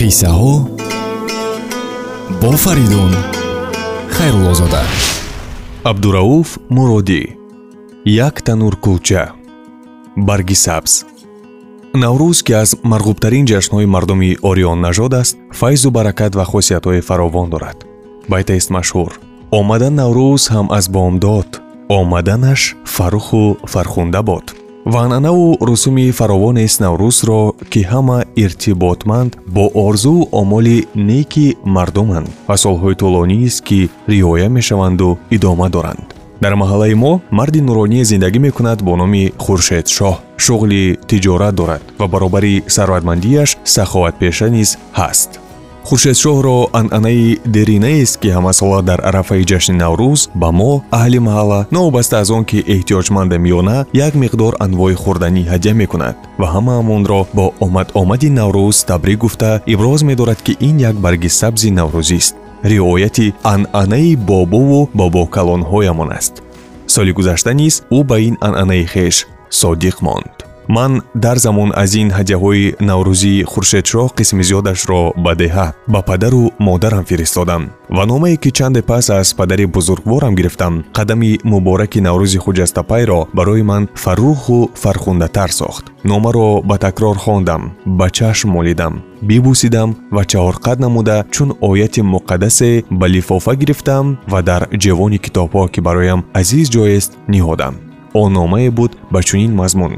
қиссаҳо бо фаридун хайруллозода абдурауф муродӣ як танур кулча барги сабз. Наврӯз ки аз марғубтарин ҷашнҳои мардуми ориён нажод аст файзу баракат ва хосиятҳои фаровон дорад. Байтаист машҳур. Омадан наврӯз ҳам аз бомдод омаданаш фаруху фархунда бод ва анъанаву русуми фаровонест наврӯзро ки ҳама иртиботманд бо орзуу омоли неки мардуманд. Ва солҳои тӯлонист ки риоя мешаванду идома доранд. Дар маҳаллаи мо марди нуроние зиндагӣ мекунад бо номи хуршедшоҳ шуғли тиҷорат дорад ва баробари сарватмандиаш саховатпеша низ ҳаст хуршедшоҳро анъанаи деринаест ки ҳамасола дар арафаи ҷашни наврӯз ба мо аҳли маҳалла новобаста аз он ки эҳтиёҷмандам ё на як миқдор анвои хӯрданӣ ҳадя мекунад. Ва ҳамаамонро бо омадомади наврӯз табрик гуфта иброз медорад ки ин як барги сабзи наврӯзист риояти анъанаи бобову бобокалонҳоямон аст. Соли гузашта низ ӯ ба ин анъанаи хеш содиқ монд ман дар замон аз ин ҳадияҳои наврӯзии хуршедшоҳ қисми зиёдашро ба деҳа ба падару модарам фиристодам. Ва номае ки чанде пас аз падари бузургворам гирифтам қадами мубораки наврӯзи хуҷастапайро барои ман фарруху фархундатар сохт. Номаро ба такрор хондам ба чашм молидам бибӯсидам ва чаҳорқад намуда чун ояти муқаддасе ба лифофа гирифтам ва дар ҷевони китобҳо ки бароям азиз ҷойест ниҳодам. Он номае буд ба чунин мазмун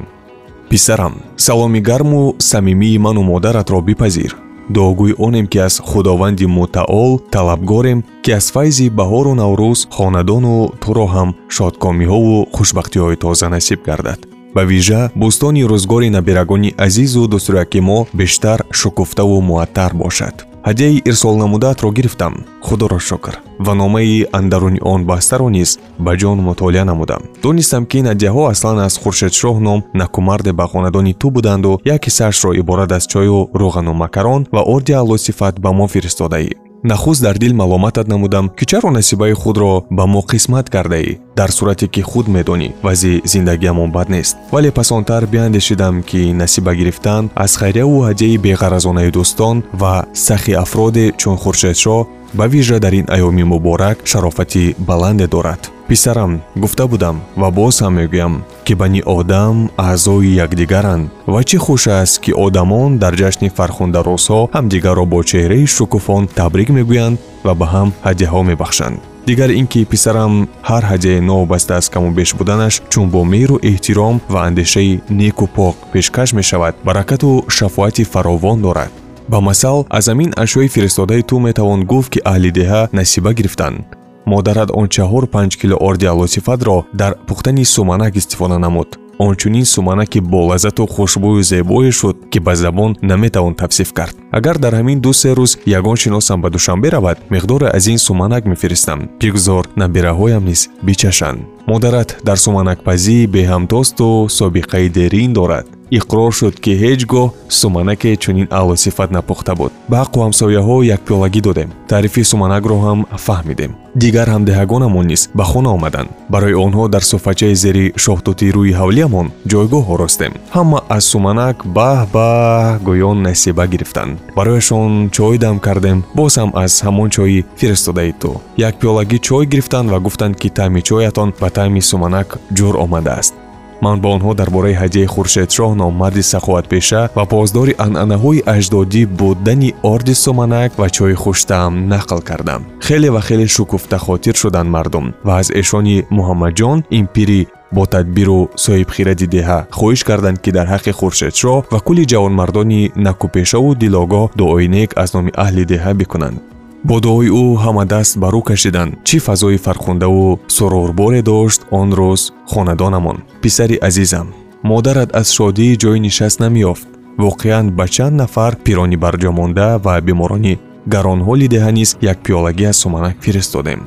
писарам. Саломи гарму самимии ману модаратро бипазир. Дуогӯи онем ки аз худованди мутаол талабгорем ки аз файзи баҳору наврӯз хонадону туро ҳам шодкомиҳову хушбахтиҳои тоза насиб гардад. Ба вижа бӯстони рӯзгори набирагони азизу дустураки мо бештар шукуфтаву муаттар бошад ҳадияи ирсолнамудаатро гирифтам худоро шукр ва номаи андаруни он бастаро низ ба ҷон мутолиа намудам. Донистам ки ин ҳадияҳо аслан аз хуршедшоҳ ном накумарде ба хонадони ту буданду як кисаашро иборат аз чою рӯғану макарон ва орди аълосифат ба мо фиристодаӣ нахуст дар дил маломатат намудам ки чаро насибаи худро ба мо қисмат кардаӣ дар сурате ки худ медонӣ вазъи зиндагиамон бад нест. Вале пасонтар биандешидам ки насиба гирифтан аз хайрияву ҳадияи беғаразонаи дӯстон ва сахи афроде чун хуршедшоҳ ба вижа дар ин айёми муборак шарофати баланде дорад писарам гуфта будам ва боз ҳам мегӯям ки бани одам аъзои якдигаранд. Ва чӣ хуш аст ки одамон дар ҷашни фархундарӯзҳо ҳамдигарро бо чеҳраи шукуфон табрик мегӯянд ва ба ҳам ҳадияҳо мебахшанд. Дигар ин ки писарам ҳар ҳадияе новобаста аз каму беш буданаш чун бо меҳру эҳтиром ва андешаи неку пок пешкаш мешавад баракату шафоати фаровон дорад. Ба масал аз амин ашёи фиристодаи ту метавон гуфт ки аҳли деҳа насиба гирифтанд модарат он чаҳор панҷ кило орди алосифатро дар пухтани суманак истифода намуд. Ончунин суманаки болаззату хушбӯю зебое шуд ки ба забон наметавон тавсиф кард. Агар дар ҳамин ду-се рӯз ягон шиносам ба душанбе равад миқдоре аз ин суманак мефиристам бигзор набираҳоям низ бичашанд модарат дар суманакпазӣ беҳамдосту собиқаи дерин дорад. Иқрор шуд ки ҳеҷ гоҳ суманаке чунин аълосифат напухта буд. Ба аққу ҳамсояҳо якпиёлагӣ додем. Таърифи суманакро ҳам фаҳмидем дигар ҳамдиҳагонамон низ ба хона омаданд барои онҳо дар суфачаи зери шоҳтути рӯи ҳавлиямон ҷойгоҳ оростем. Ҳама аз суманак баҳ баҳ гӯён насиба гирифтанд барояшон чой дам кардем боз ҳам аз ҳамон чойи фиристодаи ту. Якпиёлагӣ чой гирифтанд ва гуфтанд ки таъми чоятон ба таъми суманак ҷур омадааст ман ба онҳо дар бораи ҳадияи хуршедшоҳ номарди саховатпеша ва поздори анъанаҳои аҷдодӣ будани орди суманак ва чойи хуштаам нақл кардам. Хеле ва хеле шукуфтахотир шуданд мардум ва аз эшони муҳаммадҷон ин пири бо тадбиру соҳибхиради деҳа хоҳиш карданд ки дар ҳаққи хуршедшоҳ ва кулли ҷавонмардони накупешаву дилогоҳ дуои нек аз номи аҳли деҳа бикунанд бо дуои ӯ ҳама даст ба рӯ кашиданд чӣ фазои фархундаву сурурборе дошт он рӯз хонадонамон. Писари азизам модарат аз шодӣ ҷои нишаст намеёфт воқеан ба чанд нафар пирони барҷомонда ва беморони гаронҳоли деҳа низ як пиёлагӣ аз суманак фиристодем.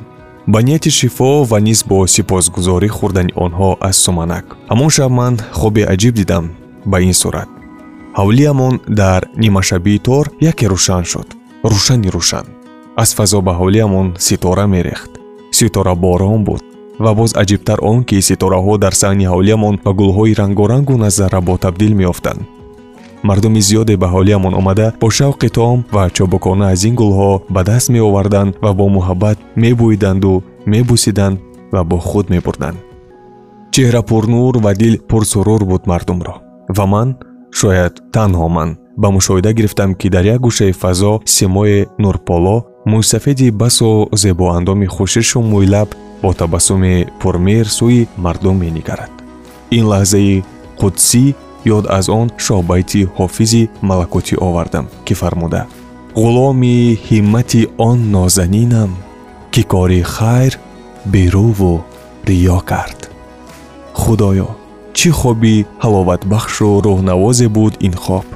Ба нияти шифо ва низ бо сипосгузорӣ хӯрдани онҳо аз суманак. Ҳамон шаб ман хоби аҷиб дидам ба ин сурат. Ҳавлиямон дар нимашабии тор яке рӯшан шуд. Рӯшани рӯшан аз фазо ба ҳолиямон ситора мерехт. Ситораборон буд ва боз аҷибтар он ки ситораҳо дар саҳни ҳавлиямон ба гулҳои рангорангу назаррабо табдил меёфтанд. Мардуми зиёде ба ҳолиямон омада бо шавқи тоом ва чобукона аз ин гулҳо ба даст меоварданд ва бо муҳаббат мебӯиданду мебусиданд ва бо худ мебурданд. Чеҳра пурнур ва дил пурсурур буд мардумро. Ва ман шояд танҳо ман ба мушоҳида гирифтам ки дар як гӯшаи фазо симои нурполо мӯйсафеди басо зебоандоми хушишу мӯйлаб бо табассуми пурмеҳр сӯи мардум менигарад ин лаҳзаи қудсӣ ёд аз он шоҳбайти ҳофизи малакутӣ овардам ки фармуда ғуломи ҳиммати он нозанинам ки кори хайр берӯву риё кард худоё чӣ хоби ҳаловатбахшу рӯҳнавозе буд ин хоб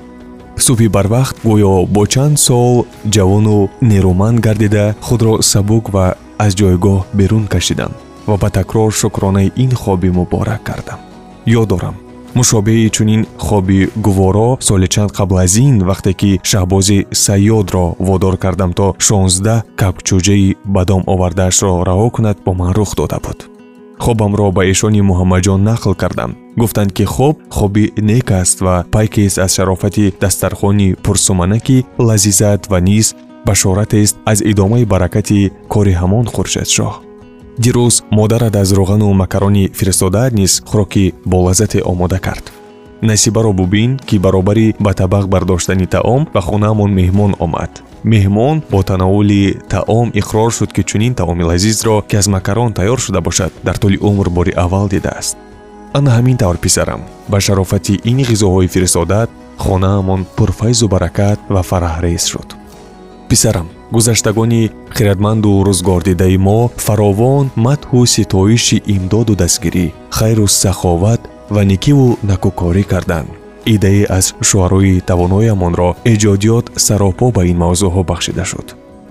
субҳи барвақт гӯё бо чанд сол ҷавону нерӯманд гардида худро сабук ва аз ҷойгоҳ берун кашидам ва ба такрор шукронаи ин хоби муборак кардам. Ёд дорам. Мушобиҳи чунин хоби гуворо соли чанд қабл аз ин вақте ки шаҳбози саёдро водор кардам то шонздаҳ капчӯҷаи бадом овардаашро раҳо кунад бо ман рух дода буд хобамро ба эшони муҳаммаҷон нақл кардам гуфтанд ки хоб хоби нек аст ва пайкест аз шарофати дастархони пурсуманаки лазизат ва низ башоратест аз идомаи баракати кори ҳамон хуршедшоҳ дирӯз модарат аз рӯғану макарони фиристодаат низ хӯроки болаззате омода кард насибаро бубин ки баробари ба табақ бардоштани таом ба хонаамон меҳмон омад. Меҳмон бо танаули таом иқрор шуд ки чунин таоми лазизро ки аз макарон тайёр шуда бошад дар тӯли умр бори аввал дидааст. Ана ҳамин тавр писарам ба шарофати ин ғизоҳои фиристодат хонаамон пурфайзу баракат ва фараҳрез шуд. Писарам гузаштагони хиратманду рӯзгордидаи мо фаровон мадҳу ситоиши имдоду дастгирӣ хайру саховат ва никиву накӯкорӣ карданд. Идеи аз шуъарои тавоноямонро эҷодиёт саропо ба ин мавзӯъҳо бахшида шуд.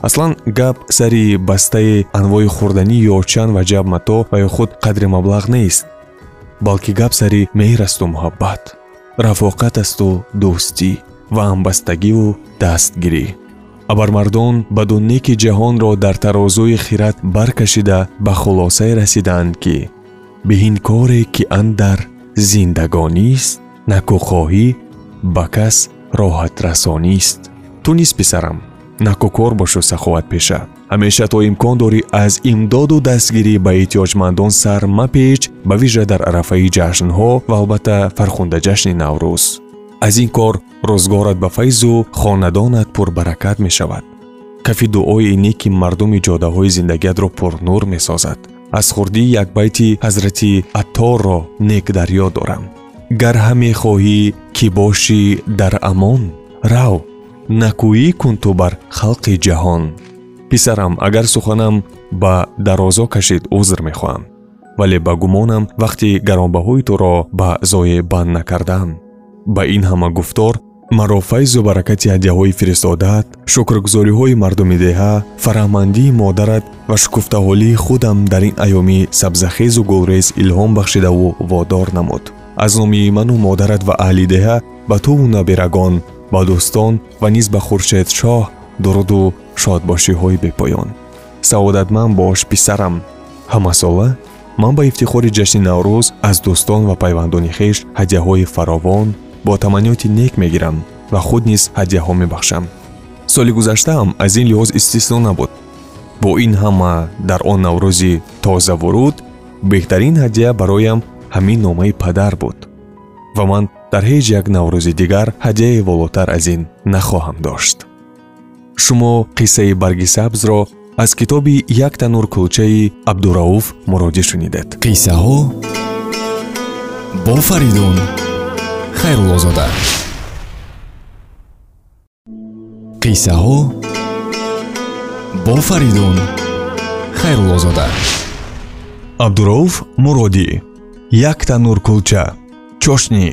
Аслан гап сари бастаи анвои хӯрданӣ ё чанд ваҷаб матоъ ва ё худ қадри маблағ нест балки гап сари меҳр асту муҳаббат. Рафоқат асту дӯстӣ ва ҳамбастагиву дастгирӣ. Абармардон баду неки ҷаҳонро дар тарозуи хират баркашида ба хулосае расиданд ки биҳин коре ки андар зиндагонист накӯхоҳӣ ба кас роҳатрасонист. Ту низ писарам накӯкор бошу саховатпеша ҳамеша то имкон дорӣ аз имдоду дастгирӣ ба эҳтиёҷмандон сар мапеч ба вижа дар арафаи ҷашнҳо ва албатта фархунда ҷашни наврӯз. Аз ин кор рӯзгорат ба файзу хонадонат пурбаракат мешавад. Кафи дуои неки мардуми ҷодаҳои зиндагиятро пурнур месозад аз хурдии якбайти ҳазрати атторро нек дар ёд дорам. Гар ҳаме хоҳӣ ки бошӣ дар амон? Рав накӯӣ кун ту бар халқи ҷаҳон? Писарам агар суханам ба дарозо кашид узр мехоҳам вале ба гумонам вақти гаронбаҳои туро ба зое банд накардам. Ба ин ҳама гуфтор маро файзу баракати ҳадияҳои фиристодаат шукргузориҳои мардуми деҳа фараҳмандии модарат ва шукуфтаҳолии худам дар ин айёми сабзахезу гулрез илҳом бахшидаву водор намуд. Аз номи ману модарат ва аҳли деҳа ба туву набирагон ба дӯстон ва низ ба хуршедшоҳ дуруду шодбошиҳои бепоён. Саодатманд бош писарам. Ҳамасола ман ба ифтихори ҷашни наврӯз аз дӯстон ва пайвандони хеш ҳадияҳои фаровон бо таманниёти нек мегирам ва худ низ ҳадияҳо мебахшам. соли гузаштаам аз ин лиҳоз истисно набуд. бо ин ҳама дар он наврӯзи тозавуруд беҳтарин ҳадия бароям ҳамин номаи падар буд. ва ман дар ҳеҷ як наврӯзи дигар ҳадияе волотар аз ин нахоҳам дошт. шумо қиссаи барги сабзро аз китоби як танур кулчаи абдурауф муродӣ шунидед. қиссаҳо бо фаридун хайруллозода. Қиссаҳо бо фаридун хайруллозода. Абдурауф муродӣ як танур кулча чошнӣ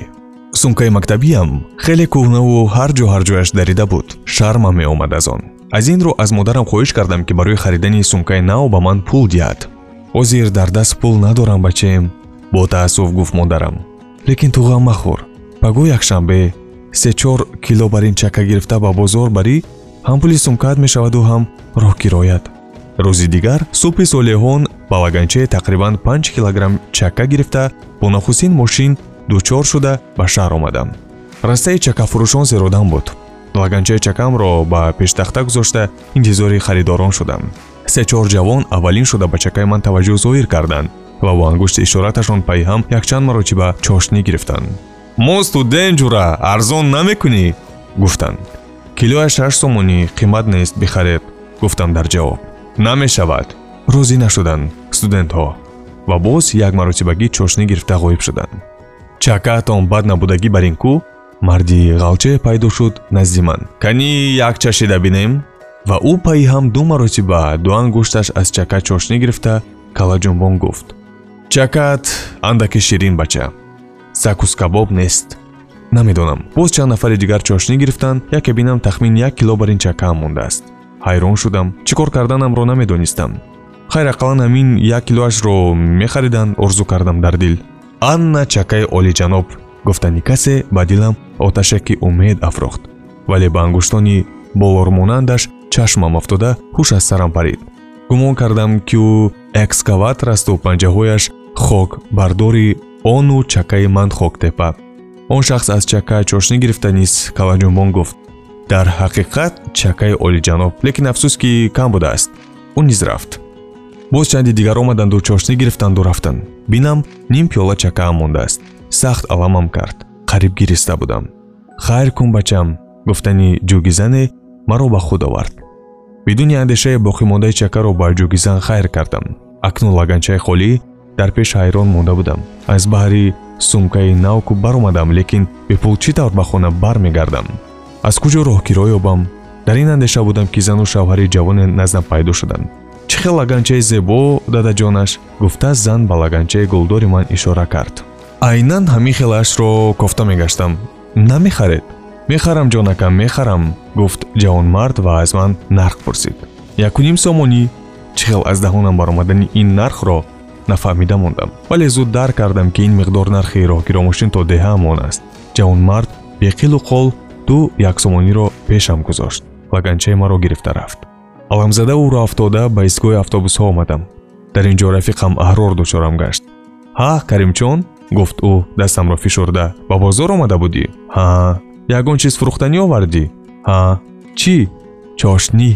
сумкаи мактабиам хеле кӯҳнаву ҳар ҷо ҳарҷояш дарида буд. Шармам меомад аз он. Аз ин ро аз модарам хоҳиш кардам ки барои харидани сумкаи нав ба ман пул диҳад. Ҳозир дар даст пул надорам бачем? Бо таассуф гуфт модарам. Лекин ту ғам махӯр паго якшанбе се-чор кило бар ин чакка гирифта ба бозор барӣ ҳам пули сумкаат мешаваду ҳам роҳкироят рӯзи дигар субҳи солеҳон ба лаганчае тақрибан 5 килограмм чакка гирифта бо нахустин мошин дучор шуда ба шаҳр омадам. Растаи чакафурӯшон серодам буд. Лаганчаи чакамро ба пештахта гузошта интизори харидорон шудам. Се-чор ҷавон аввалин шуда ба чакаи ман таваҷҷӯҳ зоҳир карданд ва бо ангушти ишораташон пайҳам якчанд маротиба чошнӣ гирифтанд мо студент ҷура арзон намекунӣ? гуфтанд. Килояш шаш сомонӣ қимат нест бихаред гуфтам дар ҷавоб. Намешавад. Розӣ нашуданд студентҳо ва боз як маротибагӣ чошнӣ гирифта ғоиб шуданд. Чакаатон бад набудагӣ бар ин кӯ марди ғалчае пайдо шуд назди ман. Канӣ як чашида бинем ва ӯ пайҳам ду маротиба ду ангушташ аз чака чошнӣ гирифта калаҷунбон гуфт. Чакаат андаке ширин бача сакус кабоб нест. Намедонам. Боз чанд нафари дигар чошнӣ гирифтанд яке бинам тахмин як кило бар ин чакаам мондааст. Ҳайрон шудам. Чӣ кор карданамро намедонистам. Хайр ақаллан ҳамин як килоашро мехариданд орзу кардам дар дил. Анна чакаи олиҷаноб гуфтани касе ба дилам оташаки умед афрохт. Вале ба ангуштони болормонандаш чашмам афтода ҳуш аз сарам парид гумон кардам ки ӯ экскаватор асту панҷаҳояш хокбардори ону чакаи ман хоктепа. Он шахс аз чака чошнӣ гирифта низ калаҷунбон гуфт. Дар ҳақиқат чакаи олиҷаноб лекин афсӯс ки кам будааст ӯ низ рафт. Боз чанди дигар омаданду чошнӣ гирифтанду рафтанд бинам ним пиёла чакаам мондааст. Сахт аламам кард. Қариб гириста будам. Хайр кун бачам гуфтани ҷӯгизане маро ба худ овард бидуни андешаи боқимондаи чакаро ба ҷӯгизан хайр кардам. Акнун лаганчаи холӣ дар пеш ҳайрон монда будам. Аз баҳри сумкаи навку баромадам лекин бепул чӣ тавр ба хона бармегардам? Аз куҷо роҳгиро ёбам? Дар ин андеша будам ки зану шавҳари ҷавоне наздам пайдо шуданд. Чӣ хел лаганчаи зебо дадаҷонаш гуфта зан ба лаганчаи гулдори ман ишора кард. Айнан ҳамин хелашро кофта мегаштам намехаред мехарам ҷонакам мехарам гуфт ҷавонмард ва аз ман нарх пурсид. Якуним сомонӣ? Чӣ хел аз даҳонам баромадани ин нархро нафаҳмида мондам вале зуд дарк кардам ки ин миқдор нархи роҳгиромошин то деҳаамон аст ҷавонмард беқилу қол ду яксомониро пешам гузошт лаганчаи маро гирифта рафт аламзада ӯро афтода ба истгоҳи автобусҳо омадам дар ин ҷо рафиқам аҳрор дучорам гашт ҳа каримчон гуфт ӯ дастамро фишурда ба бозор омада будӣ ҳа ягон чиз фурӯхтанӣ овардӣ ҳа чӣ чошнӣ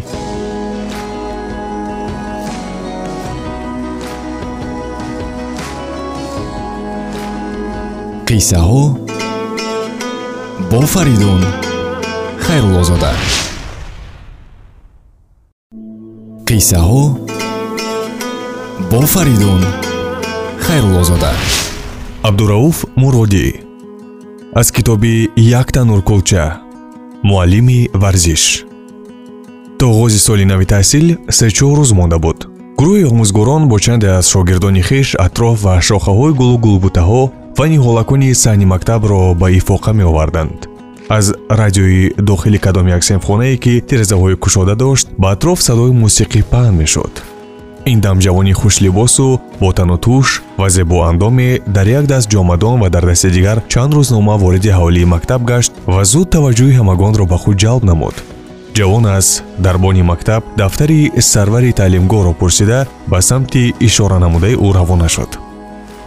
қиссаҳо бо фаридун хайруллозода қиссаҳо бо фаридун хайруллозода абдурауф муродӣ аз китоби як танур кулча муаллими варзиш. То оғози соли нави таҳсил се-чор рӯз монда буд. Гурӯҳи омӯзгорон бо чанде аз шогирдони хиш атроф ва шохаҳои гулу гулбутаҳо фани ҳолакуни саҳни мактабро ба ифоқа меоварданд. Аз радиои дохили кадом як сенфхонае ки тирезаҳои кушода дошт ба атроф садои мусиқӣ паҳн мешуд. Ин дам ҷавони хушлибосу бо тану туш ва зебоандоме дар як даст ҷомадон ва дар дасти дигар чанд рӯзнома вориди ҳавлии мактаб гашт ва зуд таваҷҷӯҳи ҳамагонро ба худ ҷалб намуд. Ҷавон аз дарбони мактаб дафтари сарвари таълимгоҳро пурсида ба самти ишоранамудаи ӯ равона шуд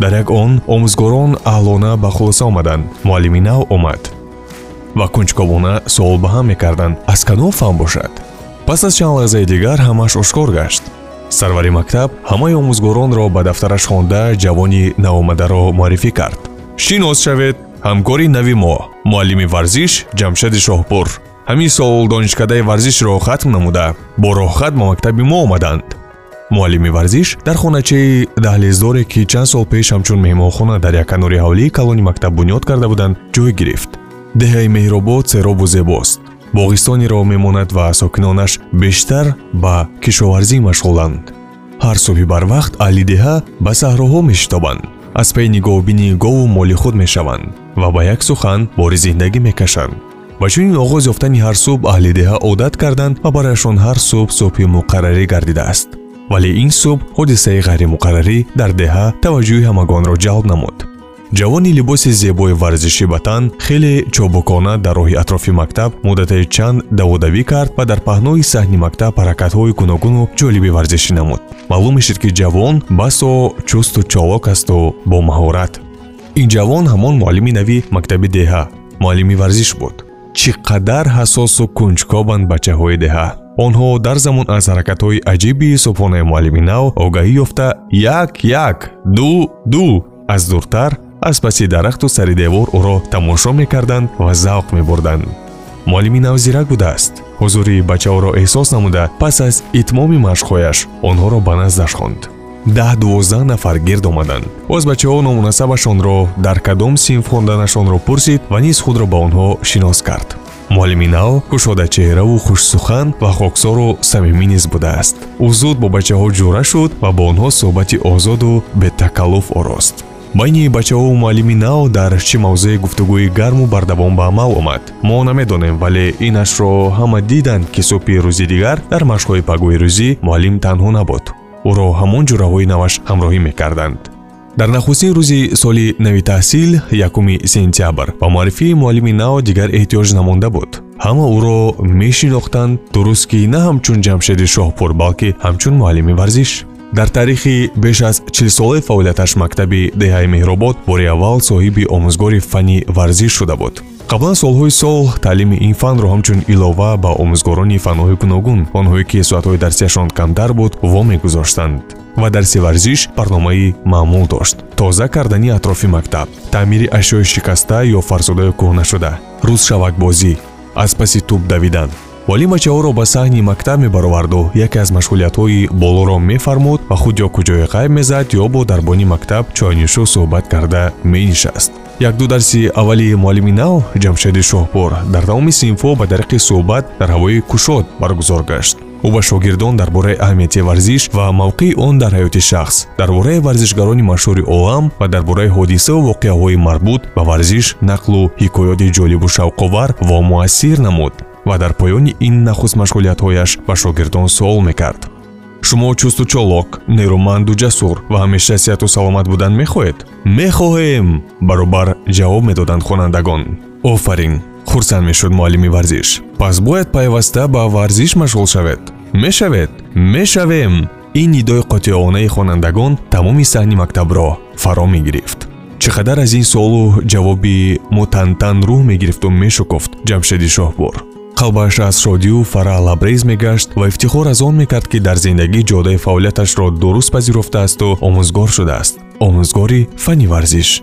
дар як он омӯзгорон аълона ба хулоса омаданд. Муаллими нав омад. Ва кунҷковона суол ба ҳам мекарданд. Аз кадом фан бошад? Пас аз чанд лаҳзаи дигар ҳамааш ошкор гашт. Сарвари мактаб ҳамаи омӯзгоронро ба дафтараш хонда ҷавони навомадаро муаррифӣ кард. Шинос шавед ҳамкори нави мо. Муаллими варзиш ҷамшади шоҳпур. Ҳамин сол донишкадаи варзишро хатм намуда. Бо роҳхат ба мактаби мо омаданд муаллими варзиш дар хоначаи даҳлездоре ки чанд сол пеш ҳамчун меҳмонхона дар яканори ҳавлии калони мактаб бунёд карда буданд ҷой гирифт. Деҳаи меҳробод серобу зебост. Боғистонеро мемонад ва сокинонаш бештар ба кишоварзӣ машғуланд. Ҳар субҳи барвақт аҳли деҳа ба саҳроҳо мешитобанд. Аз паи нигоҳбини гову моли худ мешаванд ва ба як сухан бори зиндагӣ мекашанд. Ба чунин оғоз ёфтани ҳар субҳ аҳли деҳа одат карданд ва барояшон ҳар субҳ субҳи муқаррарӣ гардидааст вале ин субҳ ҳодисаи ғайримуқаррарӣ дар деҳа таваҷҷӯҳи ҳамагонро ҷалб намуд. Ҷавони либоси зебои варзишӣ ба тан хеле чобукона дар роҳи атрофи мактаб муддате чанд даводавӣ кард ва дар паҳнои саҳни мактаб ҳаракатҳои гуногуну ҷолиби варзишӣ намуд. Маълум мешуд ки ҷавон басо чусту чолок асту бомаҳорат ин ҷавон ҳамон муаллими нави мактаби деҳа муаллими варзиш буд. Чӣ қадар ҳасосу кунҷкобанд бачаҳои деҳа онҳо дар замон аз ҳаракатҳои аҷиби субҳонаи муаллими нав огаҳӣ ёфта як як ду ду аз дуртар аз паси дарахту сари девор ӯро тамошо мекарданд ва завқ мебурданд. Муаллими нав зирак будааст. Ҳузури бачаҳоро эҳсос намуда пас аз итмоми машқҳояш онҳоро ба наздаш хонд. Даҳ дувоздаҳ нафар гирд омаданд. Боз бачаҳо номунасабашонро дар кадом синф хонданашонро пурсид ва низ худро ба онҳо шинос кард муаллими нав кушодачеҳраву хушсухан ва хоксору самимӣ низ будааст. Ӯ зуд бо бачаҳо ҷура шуд ва бо онҳо суҳбати озоду бетакаллуф орост. Байни бачаҳову муаллими нав дар чӣ мавзӯи гуфтугӯи гарму бардавом ба амал омад? Мо намедонем вале инашро ҳама диданд ки субҳи рӯзи дигар дар машқҳои пагӯи рӯзӣ муаллим танҳо набуд. Ӯро ҳамон ҷураҳои наваш ҳамроҳӣ мекарданд дар нахустин рӯзи соли нави таҳсил якуми сентябр ба муаррифии муаллими нав дигар эҳтиёҷ намонда буд. Ҳама ӯро мешинохтанд дуруст ки на ҳамчун ҷамшеди шоҳпур балки ҳамчун муаллими варзиш. Дар таърихи беш аз чилсолаи фаъолияташ мактаби деҳаи меҳробод бори аввал соҳиби омӯзгори фанни варзиш шуда буд қаблан солҳои сол таълими ин фанро ҳамчун илова ба омӯзгорони фанҳои гуногун онҳое ки соатҳои дарсияшон камтар буд вомегузоштанд ва дарси варзиш барномаи маъмул дошт. Тоза кардани атрофи мактаб таъмири ашёи шикаста ё фарсудаи кӯҳнашуда рӯзшавакбозӣ аз паси тӯб давидан воли бачаҳоро ба саҳни мактаб мебароварду. Яке аз машғулиятҳои болоро мефармуд ва худ ё куҷое ғайб мезад ё бо дарбони мактаб чойнӯшу суҳбат карда менишаст якду дарси аввали муаллими нав ҷамшеди шоҳпур дар тамоми синфҳо ба тариқи суҳбат дар ҳавои кушод баргузор гашт. Ӯ ба шогирдон дар бораи аҳамияти варзиш ва мавқеи он дар ҳаёти шахс. Дар бораи варзишгарони машҳури олам ва дар бораи ҳодисаву воқеаҳои марбут ба варзиш нақлу ҳикоёти ҷолибу шавқовар ва муассир намуд ва дар поёни ин нахуст машғулиятҳояш ба шогирдон суол мекард. Шумо чусту чолок нерӯманду ҷасур ва ҳамеша сеҳату саломат будан мехоҳед? Мехоҳем баробар ҷавоб медоданд хонандагон. Офарин хурсанд мешуд муаллими варзиш. Пас бояд пайваста ба варзиш машғул шавед. Мешавед мешавем ин нидои қотиёнаи хонандагон тамоми саҳни мактабро фаро мегирифт. Чӣ қадар аз ин суолу ҷавоби мутантан рӯҳ мегирифту мешукуфт ҷамшеди шоҳбур қалбаш аз шодию фараҳ лабрез мегашт ва ифтихор аз он мекард ки дар зиндагӣ ҷодаи фаъолияташро дуруст пазируфтаасту омӯзгор шудааст. Омӯзгори фанни варзиш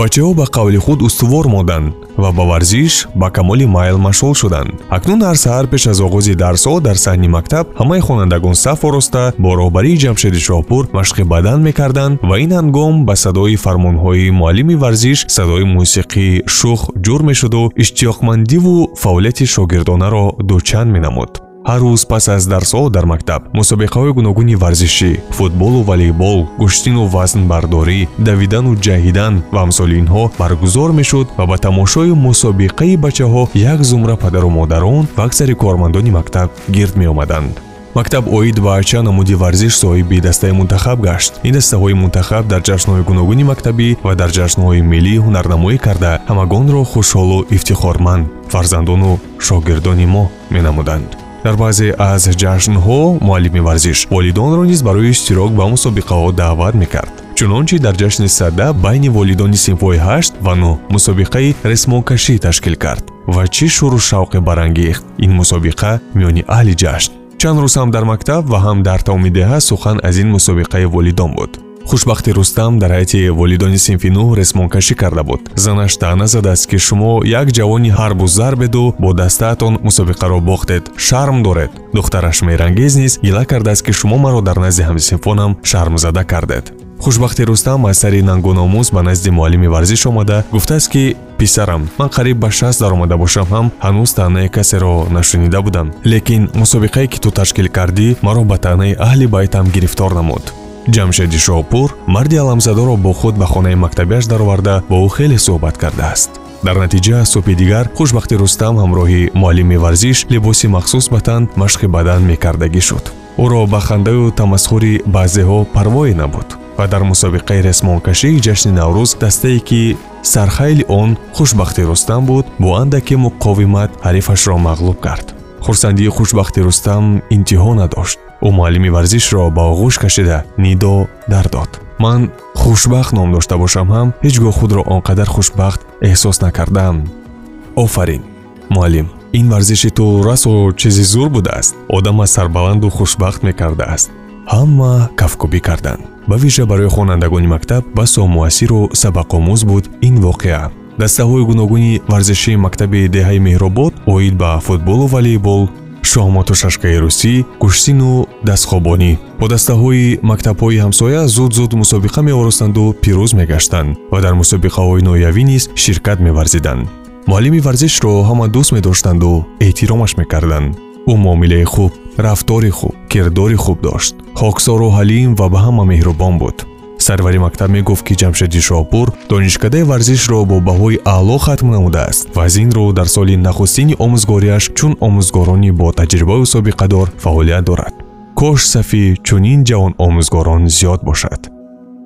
бачаҳо ба қавли худ устувор моданд ва ба варзиш ба камоли майл машғул шуданд. Акнун ҳар саҳар пеш аз оғози дарсҳо дар саҳни мактаб ҳамаи хонандагон саф ороста бо роҳбарии ҷамшеди шоҳпур машқи бадан мекарданд ва ин ҳангом ба садои фармонҳои муаллими варзиш садои мусиқии шух ҷур мешуду иштиёқмандиву фаъолияти шогирдонаро дучанд менамуд ҳар рӯз пас аз дарсҳо дар мактаб. Мусобиқаҳои гуногуни варзишӣ футболу волейбол гӯштину вазнбардорӣ давидану ҷаҳидан ва амсоли инҳо баргузор мешуд ва ба тамошои мусобиқаи бачаҳо як зумра падару модарон ва аксари кормандони мактаб гирд меомаданд. Мактаб оид ба чанд намуди варзиш соҳиби дастаи мунтахаб гашт. Ин дастаҳои мунтахаб дар ҷашнҳои гуногуни мактабӣ ва дар ҷашнҳои миллӣ ҳунарнамоӣ карда ҳамагонро хушҳолу ифтихорманд фарзандону шогирдони мо менамуданд дар баъзе аз ҷашнҳо муаллими варзиш волидонро низ барои иштирок ба мусобиқаҳо даъват мекард. Чунончи дар ҷашни садда байни волидони синфҳои ҳашт ва нӯ мусобиқаи ресмонкашӣ ташкил кард. Ва чӣ шӯру шавқе барангехт ин мусобиқа миёни аҳли ҷашн? Чанд рӯз ҳам дар мактаб ва ҳам дар тамоми деҳа сухан аз ин мусобиқаи волидон буд хушбахти рустам дар ҳайати волидони синфи нӯ ресмонкашӣ карда буд. Занаш таъна задааст ки шумо як ҷавони ҳарбу зарбеду бо дастаатон мусобиқаро бохтед шарм доред. Духтараш мерангез низ гила кардааст ки шумо маро дар назди ҳамсинфонам шармзада кардед. Хушбахти рустам аз сари нангуномӯз ба назди муаллими варзиш омада гуфтааст ки писарам ман қариб ба шаст даромада бошам ҳам ҳанӯз таънаи касеро нашунида будам. Лекин мусобиқае ки ту ташкил кардӣ маро ба таънаи аҳли байтам гирифтор намуд ҷамшеди шоҳпур марди аламзадоро бо худ ба хонаи мактабиаш дароварда бо ӯ хеле суҳбат кардааст. Дар натиҷа субҳи дигар хушбахти рустам ҳамроҳи муаллими варзиш либоси махсус ба тан машқи бадан мекардагӣ шуд. Ӯро ба хандаю тамасхури баъзеҳо парвое набуд ва дар мусобиқаи ресмонкашии ҷашни наврӯз дастае ки сархайли он хушбахти рустам буд бо андаке муқовимат ҳарифашро мағлуб кард хурсандии хушбахти рустам интиҳо надошт. Ӯ муаллими варзишро ба оғӯш кашида нидо дар дод ман хушбахт ном дошта бошам ҳам ҳеҷ гоҳ худро он қадар хушбахт эҳсос накардам офарин муаллим ин варзиши ту расо чизи зур будааст. Одама сарбаланду хушбахт мекардааст. Ҳама кафкубӣ карданд ба вижа барои хонандагони мактаб басо муассиру сабақомӯз буд ин воқеа дастаҳои гуногуни варзишии мактаби деҳаи меҳробод оид ба футболу волейбол шоҳмоту шашкаи русӣ кушсину дастхобонӣ. Бо дастаҳои мактабҳои ҳамсоя зуд зуд мусобиқа меоростанду пирӯз мегаштанд ва дар мусобиқаҳои ноявӣ низ ширкат меварзиданд. Муаллими варзишро ҳама дӯст медоштанду эҳтиромаш мекарданд. Ӯ муомилаи хуб рафтори хуб кирдори хуб дошт. Хоксору ҳалим ва ба ҳама меҳрубон буд сарвари мактаб мегуфт ки ҷамшеди шоҳпур донишкадаи варзишро бо баҳои аъло хатм намудааст ва аз ин рӯ дар соли нахустини омӯзгориаш чун омӯзгорони бо таҷрибаю собиқадор фаъолият дорад. Кош сафи чунин ҷавон омӯзгорон зиёд бошад.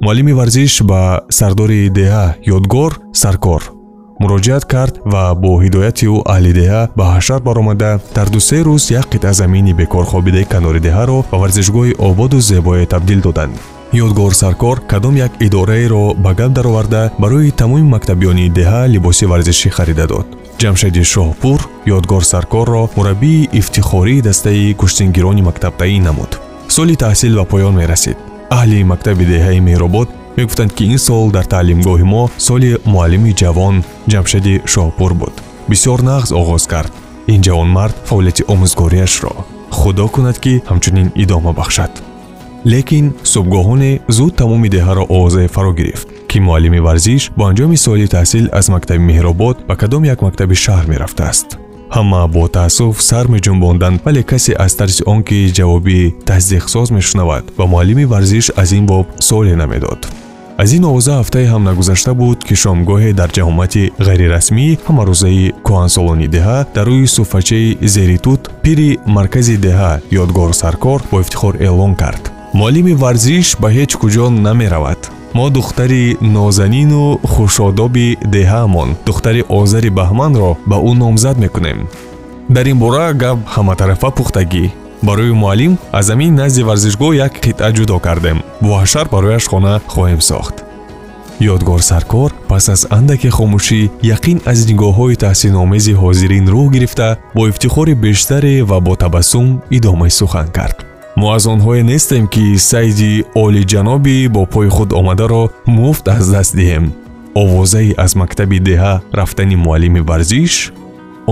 Муаллими варзиш ба сардори деҳа ёдгор саркор муроҷиат кард ва бо ҳидояти ӯ аҳли деҳа ба ҳашар баромада дар дусе рӯз як қитъа замини бекорхобидаи канори деҳаро ба варзишгоҳи ободу зебое табдил доданд ёдгор саркор кадом як идораеро ба гап дароварда барои тамоми мактабиёни деҳа либоси варзишӣ харида дод. Ҷамшеди шоҳпур ёдгор саркорро мураббии ифтихории дастаи куштингирони мактаб таъин намуд. Соли таҳсил ба поён мерасид. Аҳли мактаби деҳаи меҳробод мегуфтанд ки ин сол дар таълимгоҳи мо соли муаллими ҷавон ҷамшеди шоҳпур буд. Бисёр нағз оғоз кард. Ин ҷавонмард фаъолияти омӯзгориашро. Худо кунад ки ҳамчунин идома бахшад лекин субҳгоҳоне зуд тамоми деҳаро овозае фаро гирифт ки муаллими варзиш бо анҷоми соли таҳсил аз мактаби меҳробод ба кадом як мактаби шаҳр мерафтааст. Ҳама бо таассуф сар меҷунбонданд вале касе аз тарси он ки ҷавоби тасдиқсоз мешунавад ба муаллими варзиш аз ин боб суоле намедод. Аз ин овоза ҳафтае ҳам нагузашта буд ки шомгоҳе дар ҷаҳомати ғайрирасмии ҳамарӯзаи кӯҳансолони деҳа дар рӯи суфачаи зери тут пири маркази деҳа ёдгор саркор бо ифтихор эълон кард муаллими варзиш ба ҳеҷ куҷо намеравад. Мо духтари нозанину хушодоби деҳаамон духтари озари баҳманро ба ӯ номзад мекунем. Дар ин бора гап ҳаматарафа пухтагӣ. Барои муаллим аз замин назди варзишгоҳ як қитъа ҷудо кардем. Воҳашар барояш хона хоҳем сохт. Ёдгор саркор пас аз андаке хомӯшӣ яқин аз нигоҳҳои таҳсиномези ҳозирин рӯҳ гирифта бо ифтихори бештаре ва бо табассум идомаи сухан кард мо аз онҳое нестем ки сайди олиҷанобӣ бо пои худ омадаро муфт аз даст диҳем. Овозае аз мактаби деҳа рафтани муаллими варзиш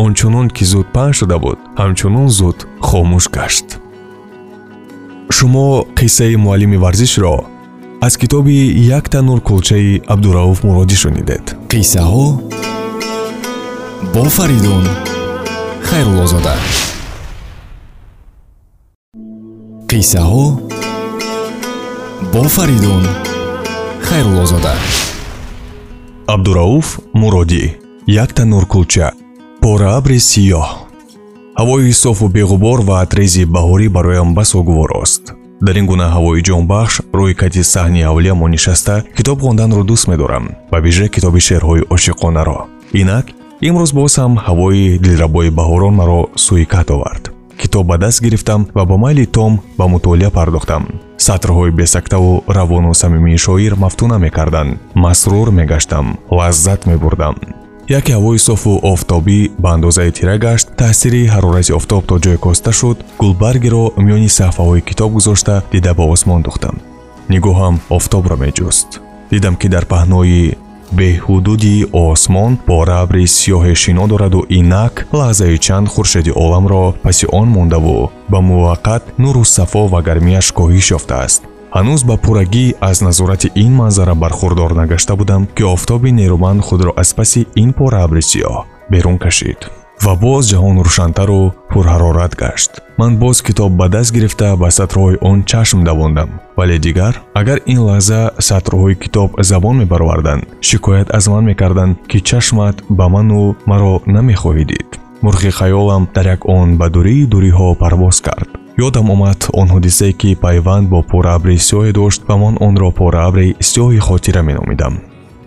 ончунон ки зуд паҳн шуда буд ҳамчунон зуд хомӯш гашт. Шумо қиссаи муаллими варзишро аз китоби як танур кулчаи абдурауф муродӣ шунидед. Қиссаҳо бо фаридун хайруллозода қиссаҳо бо фаридун хайруллозода абдурауф муродӣ як танур кулча пора абри сиёҳ. Ҳавои софу беғубор ва атрези баҳорӣ бароям басо гуворост дар ин гуна ҳавои ҷонбахш рӯи кати саҳни авлия мо нишаста китоб хонданро дӯст медорам ба виже китоби шеърҳои ошиқонаро. Инак имрӯз боз ҳам ҳавои дилрабои баҳорон маро сӯи кат овард китоб ба даст гирифтам ва ба майли том ба мутолиа пардохтам. Сатрҳои бесактаву равону самимии шоир мафтуна мекарданд. Масрур мегаштам лаззат мебурдам. Яке ҳавои софу офтобӣ ба андозаи тира гашт таъсири ҳарорати офтоб то ҷой коста шуд гулбаргеро миёни саҳфаҳои китоб гузошта дида ба осмон духтам нигоҳам офтобро меҷуст. Дидам ки дар паҳнои беҳудуди осмон пора абри сиёҳе шино дораду инак лаҳзаи чанд хуршеди оламро паси он мондаву ба муваққат нуру сафо ва гармияш коҳиш ёфтааст ҳанӯз ба пуррагӣ аз назорати ин манзара бархурдор нагашта будам ки офтоби нерӯманд худро аз паси ин пора абри сиёҳ берун кашид ва боз ҷаҳон рӯшантару пурҳарорат гашт. Ман боз китоб ба даст гирифта ба сатрҳои он чашм давондам. Вале дигар агар ин лаҳза сатрҳои китоб забон мебароварданд шикоят аз ман мекарданд ки чашмат ба ману маро намехоҳӣ дид. Мурғи хаёлам дар як он ба дурии дуриҳо парвоз кард. Ёдам омад он ҳодисае ки пайванд бо пораабри сиёҳе дошт ва ман онро пораабри сиёҳи хотира меномидам.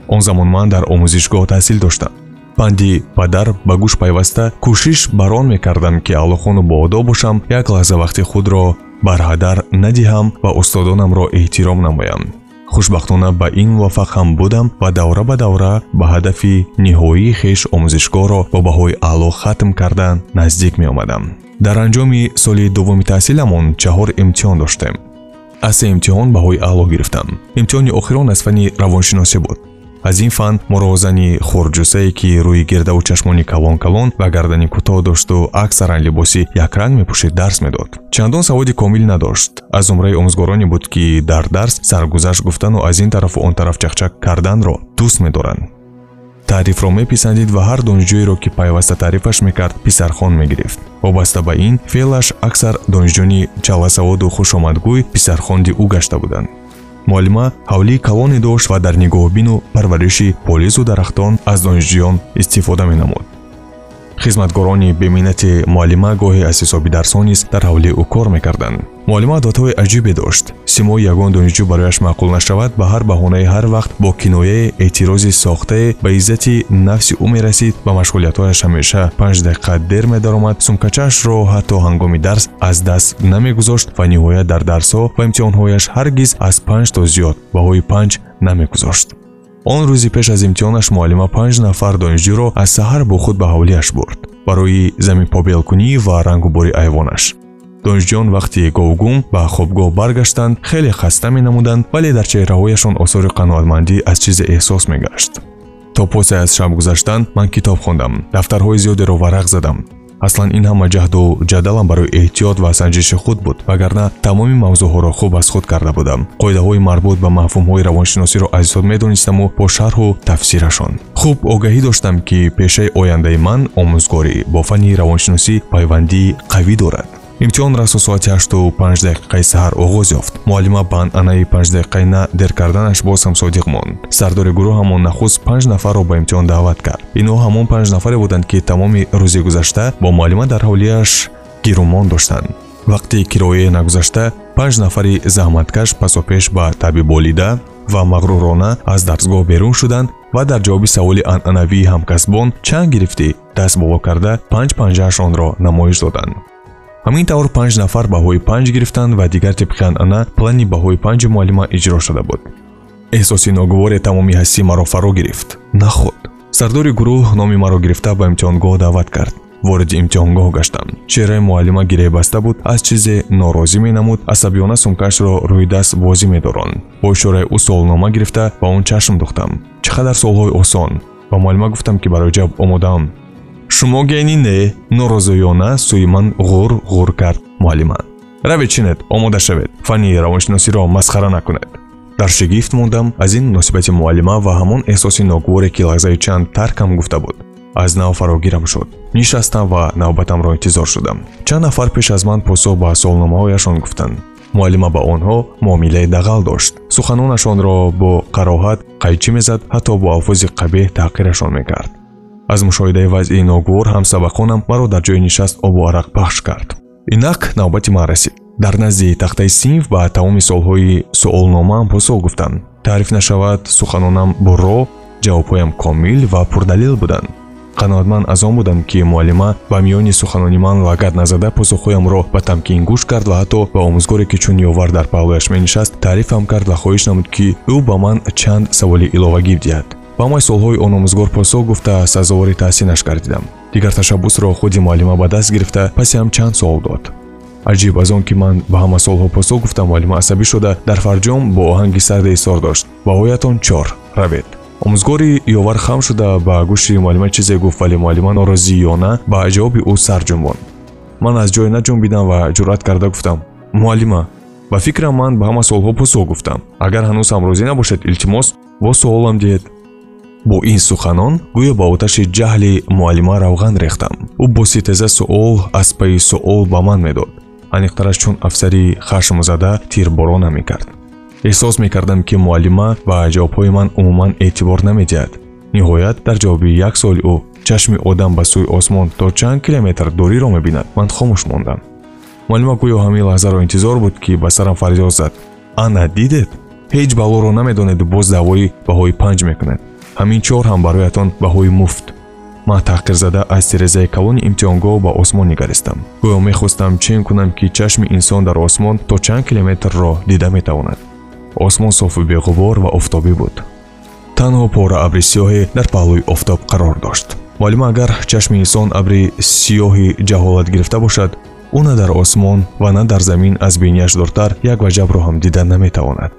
Он замон ман дар омӯзишгоҳ таҳсил доштам панди падар ба гӯш пайваста кӯшиш бар он мекардам ки аллохону боодоб бошам як лаҳза вақти худро бар ҳадар надиҳам ва устодонамро эҳтиром намоям. Хушбахтона ба ин муваффақ ҳам будам ва давра ба давра ба ҳадафи ниҳоии хеш омӯзишгоҳро бо баҳои аъло хатм кардан наздик меомадам. Дар анҷоми соли дуввуми таҳсиламон чаҳор имтиҳон доштем. Аз се имтиҳон баҳои аъло гирифтам. Имтиҳони охирон аз фанни равоншиносӣ буд аз ин фан моро зани хурҷусае ки рӯи гирдаву чашмони калон калон ва гардани кӯтоҳ дошту аксаран либоси якранг мепӯшид дарс медод. Чандон саводи комил надошт. Аз зумраи омӯзгороне буд ки дар дарс саргузашт гуфтану аз ин тарафу он тараф чахчак карданро дӯст медоранд. Таърифро меписандид ва ҳар донишҷӯеро ки пайваста таърифаш мекард писархон мегирифт. Вобаста ба ин феълаш аксар донишҷӯёни чаласаводу хушомадгӯй писархонди ӯ гашта буданд муаллима ҳавлии калоне дошт ва дар нигоҳбину парвариши полизу дарахтон аз донишҷӯён истифода менамуд хизматгорони беминнати муаллима гоҳе аз ҳисоби дарсҳо низ дар ҳавлии ӯ кор мекарданд. Муаллима одатҳои аҷибе дошт. Симои ягон донишҷӯ барояш маъқул нашавад ба ҳар баҳонаи ҳар вақт бо кинояе эътирози сохтае ба иззати нафси ӯ мерасид ба машғулиятҳояш ҳамеша панҷ дақиқа дер медаромад. Сумкачаашро ҳатто ҳангоми дарс аз даст намегузошт ва ниҳоят дар дарсҳо ва имтиҳонҳояш ҳаргиз аз панҷ то зиёд баҳои панҷ намегузошт он рӯзи пеш аз имтиҳонаш муаллима панҷ нафар донишҷӯро аз саҳар бо худ ба ҳавлияш бурд. Барои заминпобелкунӣ ва рангубори айвонаш. Донишҷӯён вақти говгум ба хобгоҳ баргаштанд хеле хаста менамуданд вале дар чеҳраҳояшон осори қаноатмандӣ аз чизе эҳсос мегашт. То посе аз шаб гузаштан ман китоб хондам. Дафтарҳои зиёдеро варақ задам аслан ин ҳама ҷаҳду ҷадалам барои эҳтиёт ва санҷиши худ буд вагарна тамоми мавзӯъҳоро хуб аз худ карда будам. Қоидаҳои марбут ба мафҳумҳои равоншиносиро аз ҳисоб медонистаму бо шарҳу тафсирашон. Хуб огаҳӣ доштам ки пешаи ояндаи ман омӯзгорӣ бо фанни равоншиносӣ пайвандии қавӣ дорад имтиҳон расо соати ҳашту панҷ дақиқаи саҳар оғоз ёфт. Муаллима ба анъанаи панҷдақиқаи на дер карданаш боз ҳам содиқ монд. Сардори гурӯҳамон нахуст панҷ нафарро ба имтиҳон даъват кард. Инҳо ҳамон панҷ нафаре буданд ки тамоми рӯзи гузашта бо муаллима дар ҳавлияш гирумон доштанд. Вақти кирояе нагузашта панҷ нафари заҳматкаш пасопеш ба таби болида ва мағрурона аз дарсгоҳ берун шуданд ва дар ҷавоби саволи анъанавии ҳамкасбон чанд гирифтӣ даст боло карда панҷ панҷаашонро намоиш доданд ҳамин тавр панҷ нафар баҳои панҷ гирифтанд ва дигар тибқи анъана плани баҳои панҷи муаллима иҷро шуда буд. Эҳсоси ногуворе тамоми ҳастӣ маро фаро гирифт нахуд. Сардори гурӯҳ номи маро гирифта ба имтиҳонгоҳ даъват кард. Вориди имтиҳонгоҳ гаштам чеҳраи муаллима гиребаста буд аз чизе норозӣ менамуд асабиёна сумкаашро рӯи даст бозӣ медоронд бо ишораи ӯ суолнома гирифта ба он чашм духтам чӣ қадар суолҳои осон. Ба муаллима гуфтам ки барои ҷавоб омодаам шумо гени не норозоёна сӯи ман ғур ғур кард муаллима равед чинед омода шавед. Фанни равоншиносиро масхара накунед. Дар шигифт мондам аз ин муносибати муаллима ва ҳамон эҳсоси ногуворе ки лаҳзаи чанд таркам гуфта буд. Аз нав фарогирам шуд. Нишастам ва навбатамро интизор шудам. Чанд нафар пеш аз ман посух ба суолномаҳояшон гуфтанд муаллима ба онҳо муомилаи дағал дошт. Суханонашонро бо қароҳат қайчӣ мезад ҳатто бо алфози қабеҳ таҳқирашон мекард аз мушоҳидаи вазъи ногувор ҳамсабақонам маро дар ҷои нишаст обу арақ пахш кард. Инак навбати ман расид. Дар назди тахтаи синф ба тамоми суолҳои суолномаам посух гуфтам таъриф нашавад суханонам бурро ҷавобҳоям комил ва пурдалил буданд. Қаноатманд аз он будам ки муаллима ба миёни суханони ман лагат назада посухҳоямро ба тамкин гӯш кард ва ҳатто ба омӯзгоре ки чун ёвар дар паҳлӯяш менишаст таърифам кард ва хоҳиш намуд ки ӯ ба ман чанд саволи иловагӣ диҳад ба ҳамаи суолҳои он омӯзгор посух гуфта сазовори таҳсинаш гардидам дигар ташаббусро худи муаллима ба даст гирифта пасе ҳам чанд суол дод. Аҷиб аз он ки ман ба ҳама суолҳо посух гуфта муаллима асабӣ шуда дар фарҷом бо оҳанги сарде изҳор дошт. Баҳоятон чор равед. Омӯзгори ёвар хам шуда ба гӯши муаллима чизе гуфт вале муаллима норозиёна ба ҷавоби ӯ сар ҷунбонд ман аз ҷой наҷунбидам ва ҷуръат карда гуфтам. Муаллима ба фикрам ман ба ҳама суолҳо посух гуфтам. Агар ҳанӯз ҳам розӣ набошед илтимос бо суолам диҳед бо ин суханон гӯё ба оташи ҷаҳли муаллима равған рехтам. Ӯ бо ситеза суол аз пайи суол ба ман медод. Аниқтараш чун афсари хашмзада тирборонам мекард эҳсос мекардам ки муаллима ба ҷавобҳои ман умуман эътибор намедиҳад. Ниҳоят дар ҷавоби як суоли ӯ чашми одам ба сӯи осмон то чанд километр дуриро мебинад. Ман хомӯш мондам. Муаллима гӯё ҳамин лаҳзаро интизор буд ки ба сарам фарёд зад. Ана дидед? Ҳеҷ балоро намедонеду боз даъвои баҳои панҷ мекунед ҳамин чор ҳам бароятон баҳои муфт. Ман таҳқирзада аз тирезаи калони имтиҳонгоҳ ба осмон нигаристам гӯё мехостам чен кунам ки чашми инсон дар осмон то чанд километрро дида метавонад. Осмон софу беғубор ва офтобӣ буд. Танҳо пора абри сиёҳе дар паҳлӯи офтоб қарор дошт. Молима агар чашми инсон абри сиёҳи ҷаҳолат гирифта бошад ӯ на дар осмон ва на дар замин аз бинияш дуртар як ваҷабро ҳам дида наметавонад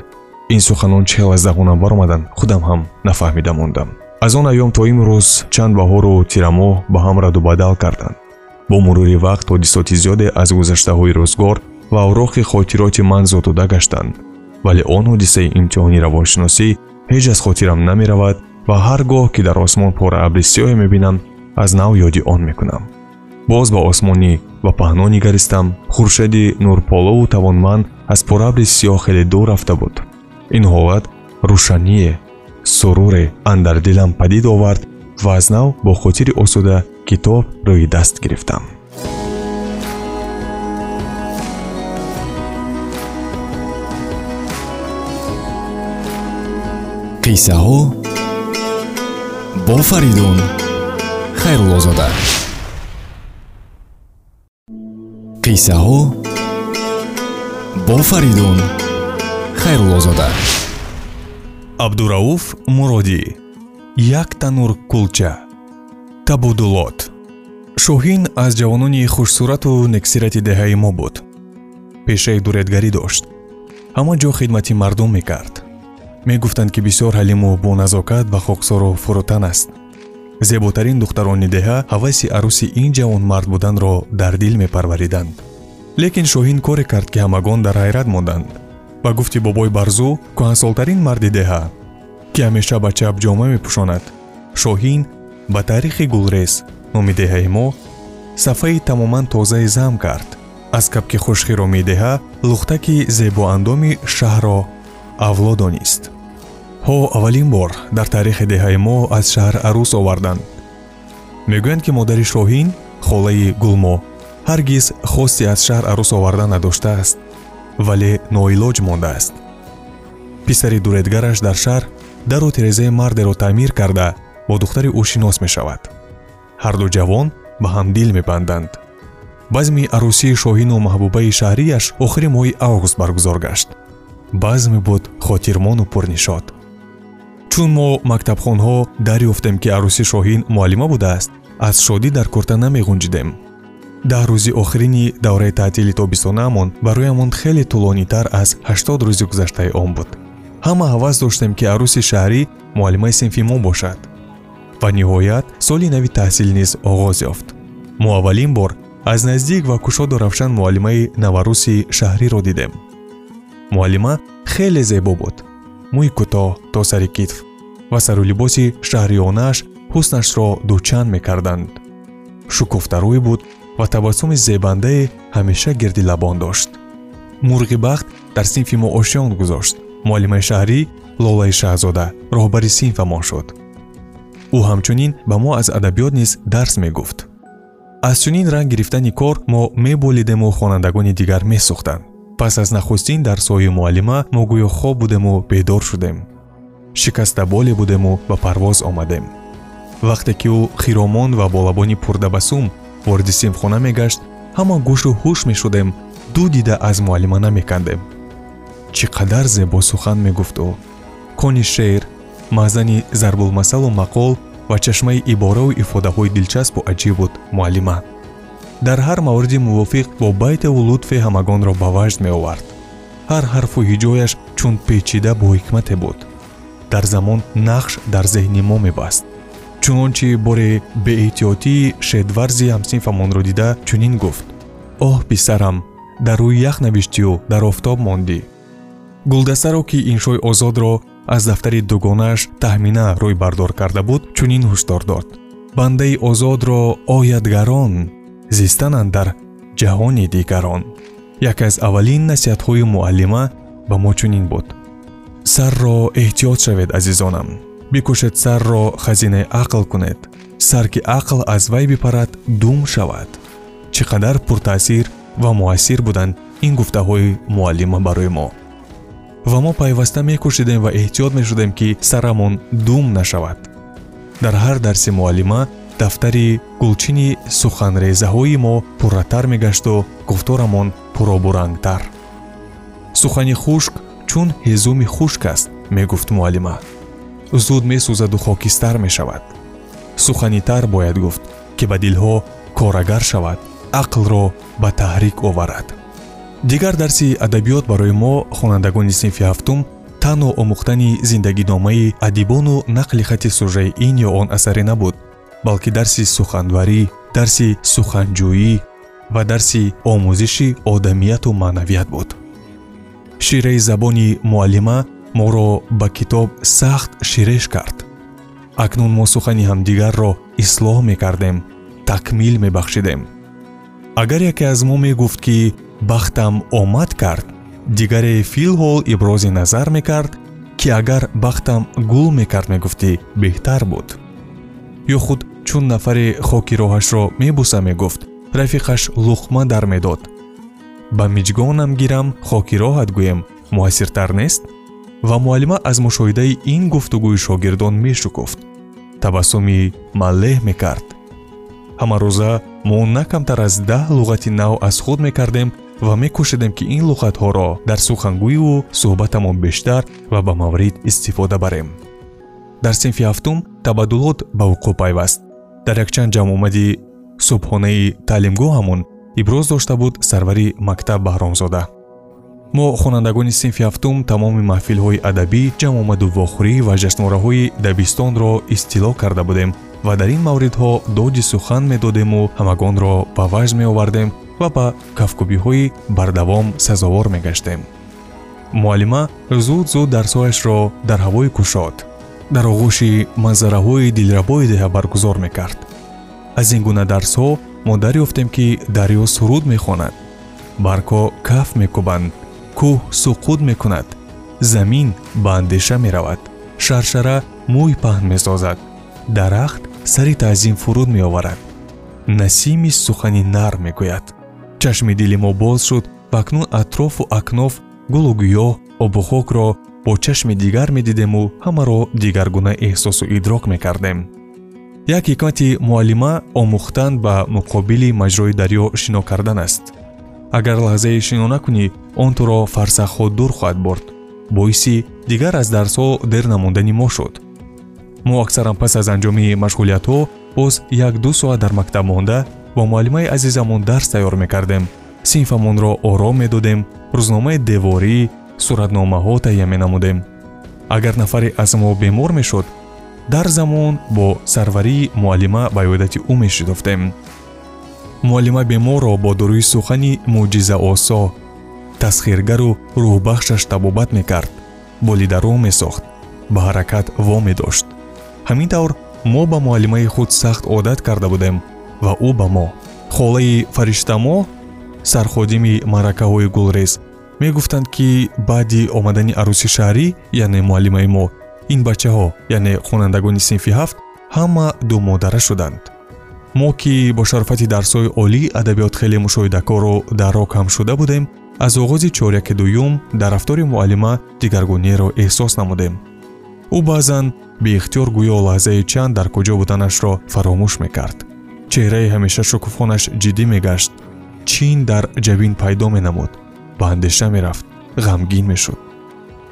ин суханон чел аз зағонам баромаданд худам ҳам нафаҳмида мондам аз он айём то имрӯз чанд баҳору тирамоҳ ба ҳам радубадал карданд. Бо мурури вақт ҳодисоти зиёде аз гузаштаҳои рӯзгор ва авроқи хотироти ман зотуда гаштанд. Вале он ҳодисаи имтиҳони равоншиносӣ ҳеҷ аз хотирам намеравад ва ҳар гоҳ ки дар осмон пора абри сиёҳе мебинам аз нав ёди он мекунам. Боз ба осмонӣ ва паҳно нигаристам хуршеди нурполову тавонманд аз пора абри сиёҳ хеле дур рафта буд ин ҳолат рӯшание суруре андар дилам падид овард ва аз нав бо хотири осуда китоб рӯи даст гирифтам. Қиссаҳо бо фаридун хайруллозода қиссаҳо бо фаридун хайруллозода. Абдурауф муродӣ як танур кулча табодулот шоҳин аз ҷавонони хушсурату нексирати деҳаи мо буд. Пешаи дуретгарӣ дошт. Ҳама ҷо хидмати мардум мекард. Мегуфтанд ки бисёр ҳалиму боназокат ва хоксору фурӯтан аст. Зеботарин духтарони деҳа ҳаваси арӯси ин ҷавонмард буданро дар дил мепарвариданд. Лекин шоҳин коре кард ки ҳамагон дар ҳайрат монданд ба гуфти бобои барзу кӯҳансолтарин марди деҳа ки ҳамеша ба чап ҷома мепӯшонад. Шоҳин ба таърихи гулрез номи деҳаи мо сафҳаи тамоман тозаи зам кард. Аз капки хушхиро медеҳа лухтаки зебоандоми шаҳрро авло донист ҳо аввалин бор дар таърихи деҳаи мо аз шаҳр арӯс оварданд. Мегӯянд ки модари шоҳин холаи гулмо ҳаргиз хости аз шаҳр арӯс овардан надоштааст вале ноилоҷ мондааст. Писари дуретгараш дар шаҳр дару тирезаи мардеро таъмир карда бо духтари ӯ шинос мешавад. Ҳарду ҷавон ба ҳам дил мебанданд базми арӯсии шоҳину маҳбубаи шаҳрияш охири моҳи август баргузор гашт. Базме буд хотирмону пурнишод чун мо мактабхонҳо дарёфтем ки арӯси шоҳин муаллима будааст аз шодӣ дар курта намеғунҷидем даҳ рӯзи охирини давраи таътили тобистонаамон бароямон хеле тӯлонитар аз ҳаштод рӯзи гузаштаи он буд. Ҳама ҳавас доштем ки арӯси шаҳрӣ муаллимаи синфи мо бошад. Ва ниҳоят соли нави таҳсил низ оғоз ёфт. Мо аввалин бор аз наздик ва кушоду равшан муаллимаи наварӯси шаҳриро дидем. Муаллима хеле зебо буд. Мӯи кӯтоҳ то сари китф ва сару либоси шаҳриёнааш ҳуснашро дучанд мекарданд. Шукуфтарӯй буд ва табассуми зебандае ҳамеша гирди лабон дошт. Мурғи бахт дар синфи мо ошён гузошт. Муаллимаи шаҳрӣ лолаи шаҳзода роҳбари синфамон шуд. Ӯ ҳамчунин ба мо аз адабиёт низ дарс мегуфт. Аз чунин ранг гирифтани кор мо меболидему хонандагони дигар месӯхтанд. Пас аз нахустин дарсҳои муаллима мо гӯё хоб будему бедор шудем. Шикастаболе будему ба парвоз омадем. Вақте ки ӯ хиромон ва бо лабони пурдабасум ворди синфхона мегашт ҳама гӯшу ҳуш мешудем ду дида аз муаллима намекандем чӣ қадар зебо сухан мегуфт ӯ? Кони шеър маъзани зарбулмасалу мақол ва чашмаи ибораву ифодаҳои дилчаспу аҷиб буд муаллима. Дар ҳар мавриди мувофиқ бо байтаву лутфе ҳамагонро ба ваҷд меовард. Ҳар ҳарфу ҳиҷояш чун печида боҳикмате буд. Дар замон нақш дар зеҳни мо мебаст чунончи боре беэҳтиётии шедварзи ҳамсинфамонро дида чунин гуфт. Оҳ писарам дар рӯи ях навиштию дар офтоб мондӣ. Гулдастаро ки иншои озодро аз дафтари дугонааш таҳмина рӯй бардор карда буд чунин ҳушдор дод бандаи озодро оядгарон зистананд дар ҷаҳони дигарон. Яке аз аввалин насиҳатҳои муаллима ба мо чунин буд. Сарро эҳтиёт шавед азизонам бикӯшед сарро хазинаи ақл кунед. Сар ки ақл аз вай бипарад дум шавад. Чӣ қадар пуртаъсир ва муассир буданд ин гуфтаҳои муаллима барои мо. Ва мо пайваста мекӯшидем ва эҳтиёт мешудем ки сарамон дум нашавад. Дар ҳар дарси муаллима дафтари гулчини суханрезаҳои мо пурратар мегашту гуфторамон пуробурангтар. Сухани хушк чун ҳезуми хушк аст мегуфт муаллима зуд месӯзаду хокистар мешавад. Сухани тар бояд гуфт ки ба дилҳо корагар шавад ақлро ба таҳрик оварад. Дигар дарси адабиёт барои мо хонандагони синфи ҳафтум танҳо омӯхтани зиндагиномаи адибону нақли хати сӯжаи ин ё он асаре набуд балки дарси суханварӣ дарси суханҷӯӣ ва дарси омӯзиши одамияту маънавият буд. Шираи забони муаллима моро ба китоб сахт ширеш кард. Акнун мо сухани ҳамдигарро ислоҳ мекардем такмил мебахшидем. Агар яке аз мо мегуфт ки бахтам омад кард дигаре филҳол ибрози назар мекард ки агар бахтам гул мекард мегуфтӣ беҳтар буд. Ё худ чун нафаре хоки роҳашро мебуса мегуфт рафиқаш луқма дар медод. Ба миҷгонам гирам хоки роҳат гӯем муассиртар нест ва муаллима аз мушоҳидаи ин гуфтугӯи шогирдон мешукуфт. Табассуми маллеҳ мекард. Ҳамарӯза мо на камтар аз даҳ луғати нав аз худ мекардем ва мекӯшидем ки ин луғатҳоро дар сухангӯиву суҳбатамон бештар ва ба маврид истифода барем. Дар синфи ҳафтум табаддулот ба вуқӯъ пайваст. Дар якчанд ҷамъомади субҳонаи таълимгоҳамон иброз дошта буд сарвари мактаб баҳромзода мо хонандагони синфи ҳафтум тамоми маҳфилҳои адабӣ ҷамъомаду вохӯрӣ ва ҷашнвораҳои дабистонро истилоъ карда будем ва дар ин мавридҳо доди сухан медодему ҳамагонро ба ваҷд меовардем ва ба кафкӯбиҳои бардавом сазовор мегаштем. Муаллима зуд зуд дарсҳояшро дар ҳавои кушод. Дар оғӯши манзараҳои дилрабои деҳа баргузор мекард. Аз ин гуна дарсҳо мо дарёфтем ки дарё суруд мехонад. Баргҳо каф мекӯбанд кӯҳ суқут мекунад. Замин ба андеша меравад. Шаршара мӯй паҳн месозад. Дарахт сари таъзим фуруд меоварад. Насими сухани нар мегӯяд. Чашми дили мо боз шуд. Ва акнун атрофу акноф гулу гиёҳ обу хокро бо чашми дигар медидему ҳамаро дигаргуна эҳсосу идрок мекардем. Як ҳикмати муаллима омӯхтан ба муқобили маҷрои дарё шино кардан аст агар лаҳзае шино накунӣ он туро фарсахҳо дур хоҳад бурд боиси дигар аз дарсҳо дер намондани мо шуд. Мо аксаран пас аз анҷоми машғулиятҳо боз як-ду соат дар мактаб монда бо муаллимаи азизамон дарс тайёр мекардем. Синфамонро ором медодем рӯзномаи деворӣ суратномаҳо таҳия менамудем. Агар нафаре аз мо бемор мешуд дар замон бо сарварии муаллима ба иёдати ӯ мешидофтем муаллима беморро бо дурӯи сухани мӯъҷизаосо тасхиргару рӯҳбахшаш табобат мекард болидарӯ месохт ба ҳаракат вомедошт ҳамин тавр мо ба муаллимаи худ сахт одат карда будем ва ӯ ба мо. Холаи фариштамо сарходими маъракаҳои гулрез мегуфтанд ки баъди омадани арӯси шаҳрӣ яъне муаллимаи мо ин бачаҳо яъне хонандагони синфи ҳафт ҳама думодара шуданд мо ки бо шарофати дарсҳои олии адабиёт хеле мушоҳидакору дарок ҳам шуда будем аз оғози чоряки дуюм дар рафтори муаллима дигаргуниеро эҳсос намудем. Ӯ баъзан беихтиёр гӯё лаҳзаи чанд дар куҷо буданашро фаромӯш мекард. Чеҳраи ҳамеша шукуфонаш ҷиддӣ мегашт. Чин дар ҷабин пайдо менамуд. Ба андеша мерафт. Ғамгин мешуд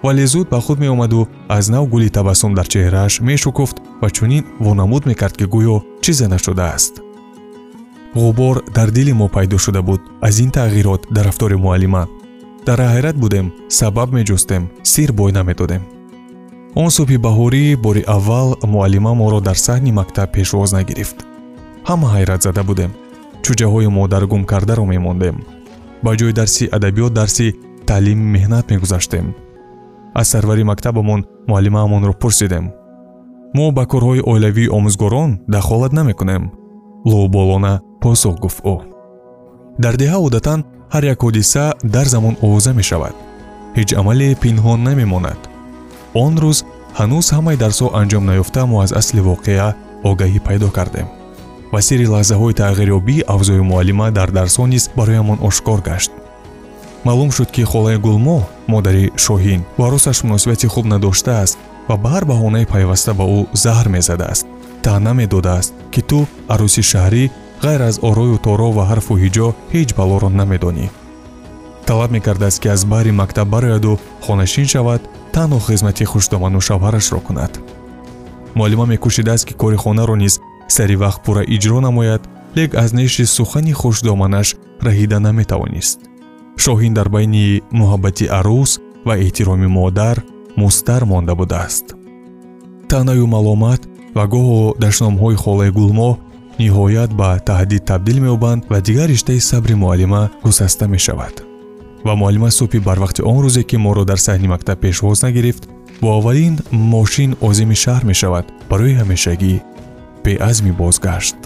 вале зуд ба худ меомаду аз нав гули табассум дар чеҳрааш мешукуфт ва чунин вонамуд мекард ки гӯё чизе нашудааст. Ғубор дар дили мо пайдо шуда буд аз ин тағйирот дар рафтори муаллима. Дар ҳайрат будем сабаб меҷустем сир бой намедодем он субҳи баҳорӣ бори аввал муаллима моро дар саҳни мактаб пешвоз нагирифт. Ҳама ҳайратзада будем. Чӯҷаҳои модаргум кардаро мемондем. Ба ҷои дарси адабиёт дарси таълими меҳнат мегузаштем аз сарвари мактабамон муаллимаамонро пурсидем. Мо ба корҳои оилавии омӯзгорон дахолат намекунем. Лӯболона посух гуфт ӯ дар деҳа одатан ҳар як ҳодиса дар замон овоза мешавад. Ҳеҷ амале пинҳон намемонад. Он рӯз ҳанӯз ҳамаи дарсҳо анҷом наёфта мо аз асли воқеа огаҳӣ пайдо кардем. Ва сири лаҳзаҳои тағйирёбии авзои муаллима дар дарсҳо низ бароямон ошкор гашт маълум шуд ки холаи гулмо модари шоҳин бо аросаш муносибати хуб надоштааст ва ба ҳар баҳонаи пайваста ба ӯ заҳр мезадааст. Таъна медодааст ки ту арӯси шаҳрӣ ғайр аз орою торо ва ҳарфу ҳиҷо ҳеҷ балоро намедонӣ. Талаб мекардааст ки аз баҳри мактаб барояду хонашин шавад танҳо хизмати хушдоману шавҳарашро кунад. Муаллима мекӯшидааст ки кори хонаро низ сари вақт пурра иҷро намояд лек аз неши сухани хушдоманаш раҳида наметавонист шоҳин дар байни муҳаббати арӯс ва эҳтироми модар мустар монда будааст. Таънаю маломат ва гоҳо дашномҳои холаи гулмоҳ ниҳоят ба таҳдид табдил меёбанд ва дигар риштаи сабри муаллима гусаста мешавад. Ва муаллима субҳи барвақти он рӯзе ки моро дар саҳни мактаб пешвоз нагирифт бо аввалин мошин озими шаҳр мешавад барои ҳамешагӣ беазми бозгашт.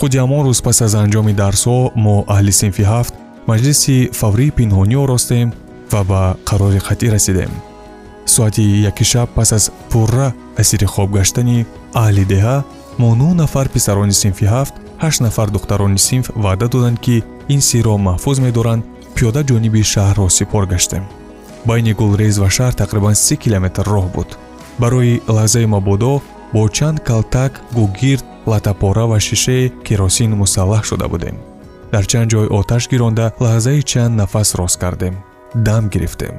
Худи ҳамон рӯз пас аз анҷоми дарсҳо мо аҳли синфи ҳафт маҷлиси фаврии пинҳонӣ оростем ва ба қарори қатъӣ расидем. Соати яки шаб пас аз пурра асири хоб гаштани аҳли деҳа мо нӯҳ нафар писарони синфи ҳафт ҳашт нафар духтарони синф ваъда доданд ки ин сирро маҳфуз медоранд пиёда ҷониби шаҳрро сипор гаштем. Байни гулрез ва шаҳр тақрибан си километр роҳ буд. Барои лаҳзаи мабодо бо чанд калтак гугирд латапора ва шишаи керосин мусаллаҳ шуда будем дар чанд ҷой оташ гиронда лаҳзаи чанд нафас рост кардем. Дам гирифтем.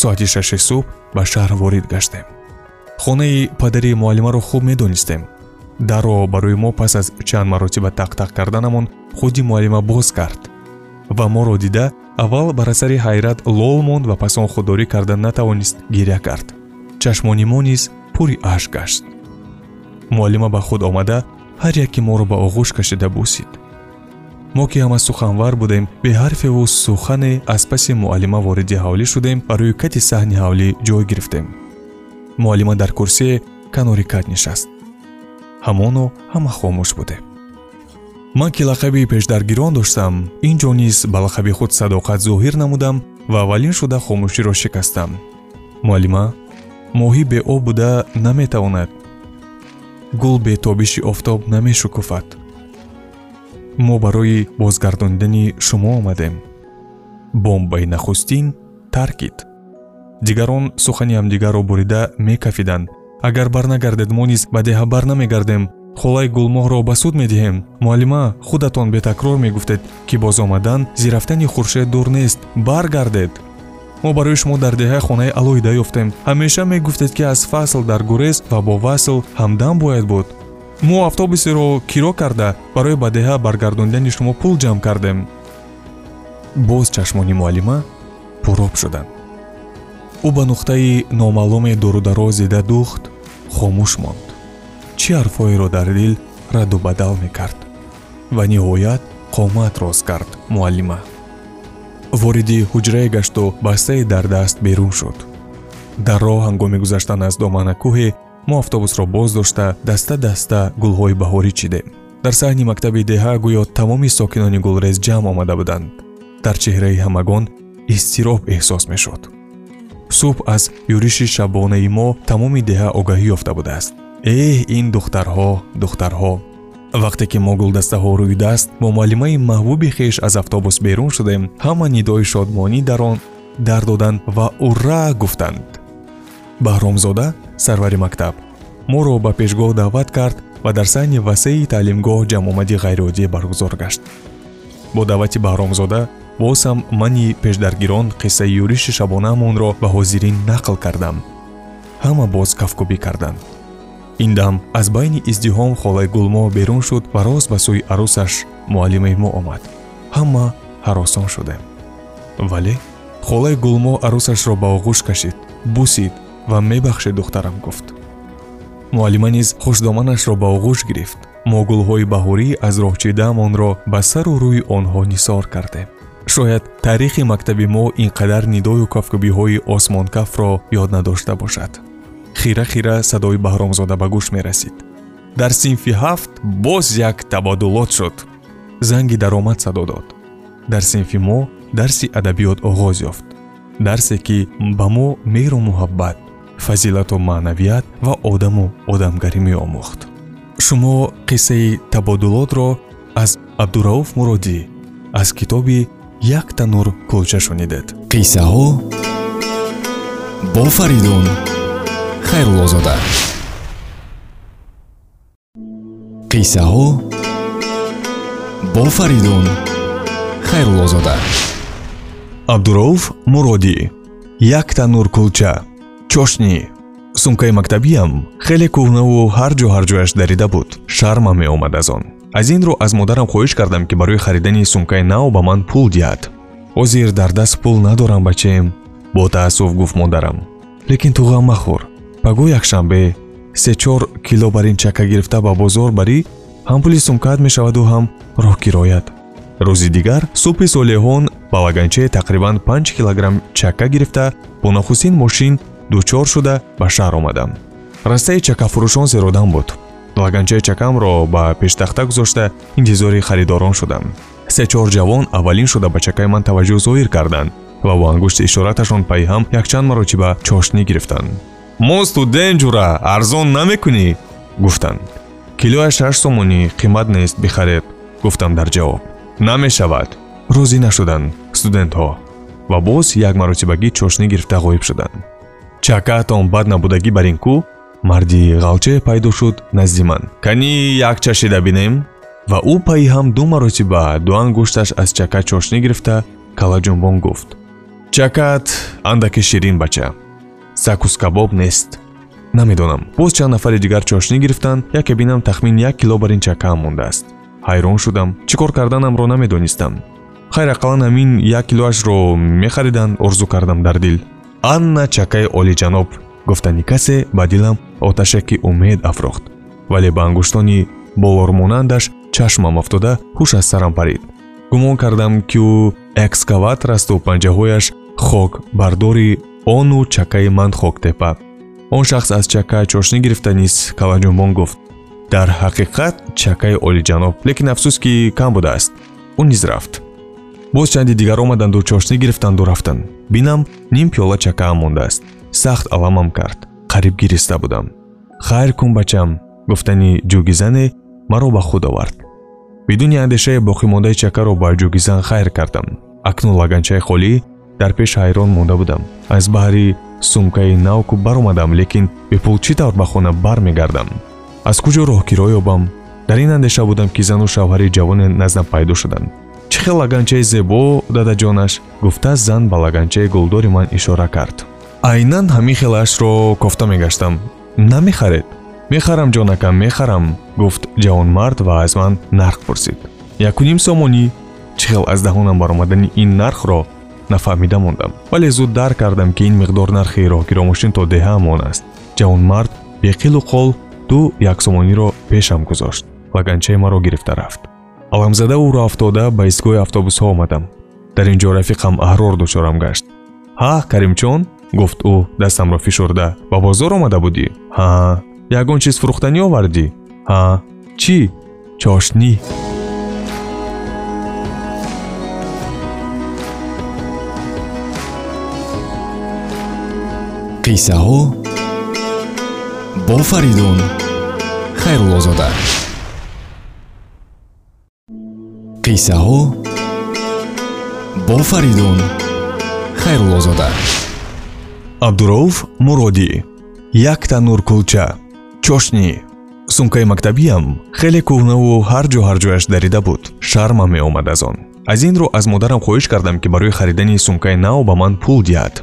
Соати шаши субҳ ба шаҳр ворид гаштем. Хонаи падари муаллимаро хуб медонистем. Дарро барои мо пас аз чанд маротиба тақтақ карданамон худи муаллима боз кард. Ва моро дида аввал бар асари ҳайрат лол монд ва пас он худдорӣ карда натавонист гиря кард. Чашмони мо низ пури ашк гашт. Муаллима ба худ омада ҳар яке моро ба оғӯш кашида бусид мо ки ҳама суханвар будем беҳарфеву сухане аз паси муаллима вориди ҳавлӣ шудем ва рӯи кати саҳни ҳавлӣ ҷой гирифтем. Муаллима дар курсие канори кат нишаст. Ҳамоно ҳама хомӯш будем. Ман ки лақаби пешдаргирон доштам ин ҷо низ ба лақаби худ садоқат зоҳир намудам ва аввалин шуда хомӯширо шикастам. Муаллима моҳӣ беоб буда наметавонад. Гул бе тобиши офтоб намешукуфад мо барои бозгардонидани шумо омадем. Бомбаи нахустин таркид. Дигарон сухани ҳамдигарро бурида мекафиданд. Агар барнагардед мо низ ба деҳа барнамегардем. Холаи гулмоҳро ба суд медиҳем. Муаллима худатон бетакрор мегуфтед ки боз омадан зирафтани хуршед дур нест. Баргардед. Мо барои шумо дар деҳа хонаи алоҳида ёфтем. Ҳамеша мегуфтед ки аз фасл дар гурез ва бо васл ҳамдам бояд буд мо автобусеро киро карда барои ба деҳа баргардонидани шумо пул ҷамъ кардем. Боз чашмони муаллима пуроб шуданд. Ӯ ба нуқтаи номаълуме дурудароз дида духт хомӯш монд. Чӣ ҳарфҳоеро дар дил радду бадал мекард? Ва ниҳоят қомат рост кард муаллима. Вориди ҳуҷрае гашту бастае дар даст берун шуд. Дар роҳ ҳангоми гузаштан аз домана кӯҳе мо автобусро боз дошта даста даста гулҳои баҳорӣ чидем дар саҳни мактаби деҳа гӯё тамоми сокинони гулрез ҷамъ омада буданд. Дар чеҳраи ҳамагон изтироб эҳсос мешуд. Субҳ аз юриши шабонаи мо тамоми деҳа огаҳӣ ёфта будааст. Эҳ ин духтарҳо духтарҳо вақте ки мо гулдастаҳо рӯи даст бо муаллимаи маҳбуби хеш аз автобус берун шудем ҳама нидои шодмонӣ дар он дар доданд ва урра гуфтанд баҳромзода сарвари мактаб. Моро ба пешгоҳ даъват кард ва дар сайни васеи таълимгоҳ ҷамъомади ғайриоддӣ баргузор гашт. Бо даъвати баҳромзода боз ҳам мани пешдаргирон қиссаи юриши шабонаамонро ба ҳозирин нақл кардам. Ҳама боз кафкӯбӣ карданд. Ин дам аз байни издиҳом холаи гулмо берун шуд ва рост ба сӯи арӯсаш муаллимаи мо омад. Ҳама ҳаросон шудем вале холаи гулмо арӯсашро ба оғӯш кашид бусид ва мебахшед духтарам гуфт. Муаллима низ хушдоманашро ба оғӯш гирифт. Мо гулҳои баҳорӣ аз роҳчидаамонро ба сару рӯи онҳо нисор кардем шояд таърихи мактаби мо ин қадар нидою кафкӯбиҳои осмонкафро ёд надошта бошад. Хира хира садои баҳромзода ба гӯш мерасид. Дар синфи ҳафт боз як табодулот шуд. Занги даромад садо дод. Дар синфи мо дарси адабиёт оғоз ёфт. Дарсе ки ба мо меҳру муҳаббат фазилату маънавият ва одаму одамгарӣ меомӯхт. Шумо қиссаи табодулотро аз абдурауф муродӣ аз китоби як танур кулча шунидед. Қиссаҳо бо фаридун хайруллозода қиссаҳо бо фаридун хайруллозода абдурауф муродӣ як танур кулча чошнӣ сумкаи мактабиам хеле кӯҳнаву ҳар ҷо ҳар ҷояш дарида буд. Шармам меомад аз он. Аз ин рӯ аз модарам хоҳиш кардам ки барои харидани сумкаи нав ба ман пул диҳад. Ҳозир дар даст пул надорам бачаем бо таассуф гуфт модарам. Лекин ту ғам махӯр паго якшанбе се-чор кило бар ин чака гирифта ба бозор барӣ ҳам пули сумкаат мешаваду ҳам роҳкироят рӯзи дигар субҳи солеҳон ба лаганчае тақрибан 5 килограмм чака гирифта бо нахустин мошин дучор шуда ба шаҳр омадам. Растаи чакафурӯшон зеродам буд. Лаганчаи чакамро ба пештахта гузошта интизори харидорон шудам. Се-чор ҷавон аввалин шуда ба чакаи ман таваҷҷӯҳ зоҳир карданд ва бо ангушти ишораташон пайҳам якчанд маротиба чошнӣ гирифтанд. Мо студент ҷура арзон намекунӣ? гуфтанд. Килоя шаш сомонӣ қимат нест бихаред гуфтам дар ҷавоб. Намешавад. Розӣ нашуданд студентҳо ва боз як маротибагӣ чошнӣ гирифта ғоиб шуданд чакаатон бад набудагӣ бар ин кӯ марди ғалчае пайдо шуд назди ман. Канӣ як чашида бинем ва ӯ пайҳам ду маротиба ду ангушташ аз чака чошнӣ гирифта калаҷунбон гуфт. Чакаат андаке ширин бача. Сакус кабоб нест. Намедонам. Боз чанд нафари дигар чошнӣ гирифтанд яке бинам тахмин як кило бар ин чакаам мондааст. Ҳайрон шудам. Чӣ кор карданамро намедонистам. Хайр ақаллан ҳамин як килоашро мехариданд орзу кардам дар дил анна чакаи олиҷаноб гуфтани касе ба дилам оташаки умед афрохт. Вале ба ангуштони болормонандаш чашмам афтода ҳуш аз сарам парид гумон кардам ки ӯ экскаваторасту панҷаҳояш хокбардори ону чакаи ман хоктепа он шахс аз чака чошнӣ гирифта низ калаҷунбон гуфт. Дар ҳақиқат чакаи олиҷаноб лекин афсӯс ки кам будааст. Ӯ низ рафт боз чанди дигар омаданду чошнӣ гирифтанду рафтанд бинам ним пиёла чакаам мондааст сахт аламам кард. Қариб гириста будам. Хайр кун бачам гуфтани ҷугизане маро ба худ овард. Бидуни андешаи боқимондаи чакаро ба ҷугизан хайр кардам. Акнун лаганчаи холӣ дар пеш ҳайрон монда будам. Аз баҳри сумкаи навку баромадам лекин бепул чӣ тавр ба хона бармегардам? Аз куҷо роҳкиро ёбам? Дар ин андеша будам ки зану шавҳари ҷавоне наздам пайдо шуданд чӣ хел лаганчаи зебо дадаҷонаш гуфта зан ба лаганчаи гулдори ман ишора кард. Айнан ҳамин хелаашро кофта мегаштам намехаред мехарам ҷонакам мехарам гуфт ҷавонмард ва аз ман нарх пурсид. Якуним сомонӣ? Чӣ хел аз даҳонам баромадани ин нархро нафаҳмида мондам. Вале зуд дарк кардам ки ин миқдор нархи роҳгиромошин то деҳаамон аст ҷавонмард беқилу қол ду яксомониро пешам гузошт. Лаганчаи маро гирифта рафт аламзада ӯро афтода ба истгоҳи автобусҳо омадам дар ин ҷо рафиқам аҳрор дучорам гашт ҳа каримчон гуфт ӯ дастамро фишурда ба бозор омада будӣ ҳа ягон чиз фурӯхтанӣ овардӣ ҳа чӣ чошнӣ қиссаҳо бо фаридун хайруллозода қиссаҳо бо фаридун хайруллозода абдурауф муродӣ як танур кулча чошнӣ сумкаи мактабиам хеле кӯҳнаву ҳар ҷо ҳар ҷояш дарида буд. Шармам меомад аз он. Аз ин рӯ аз модарам хоҳиш кардам ки барои харидани сумкаи нав ба ман пул диҳад.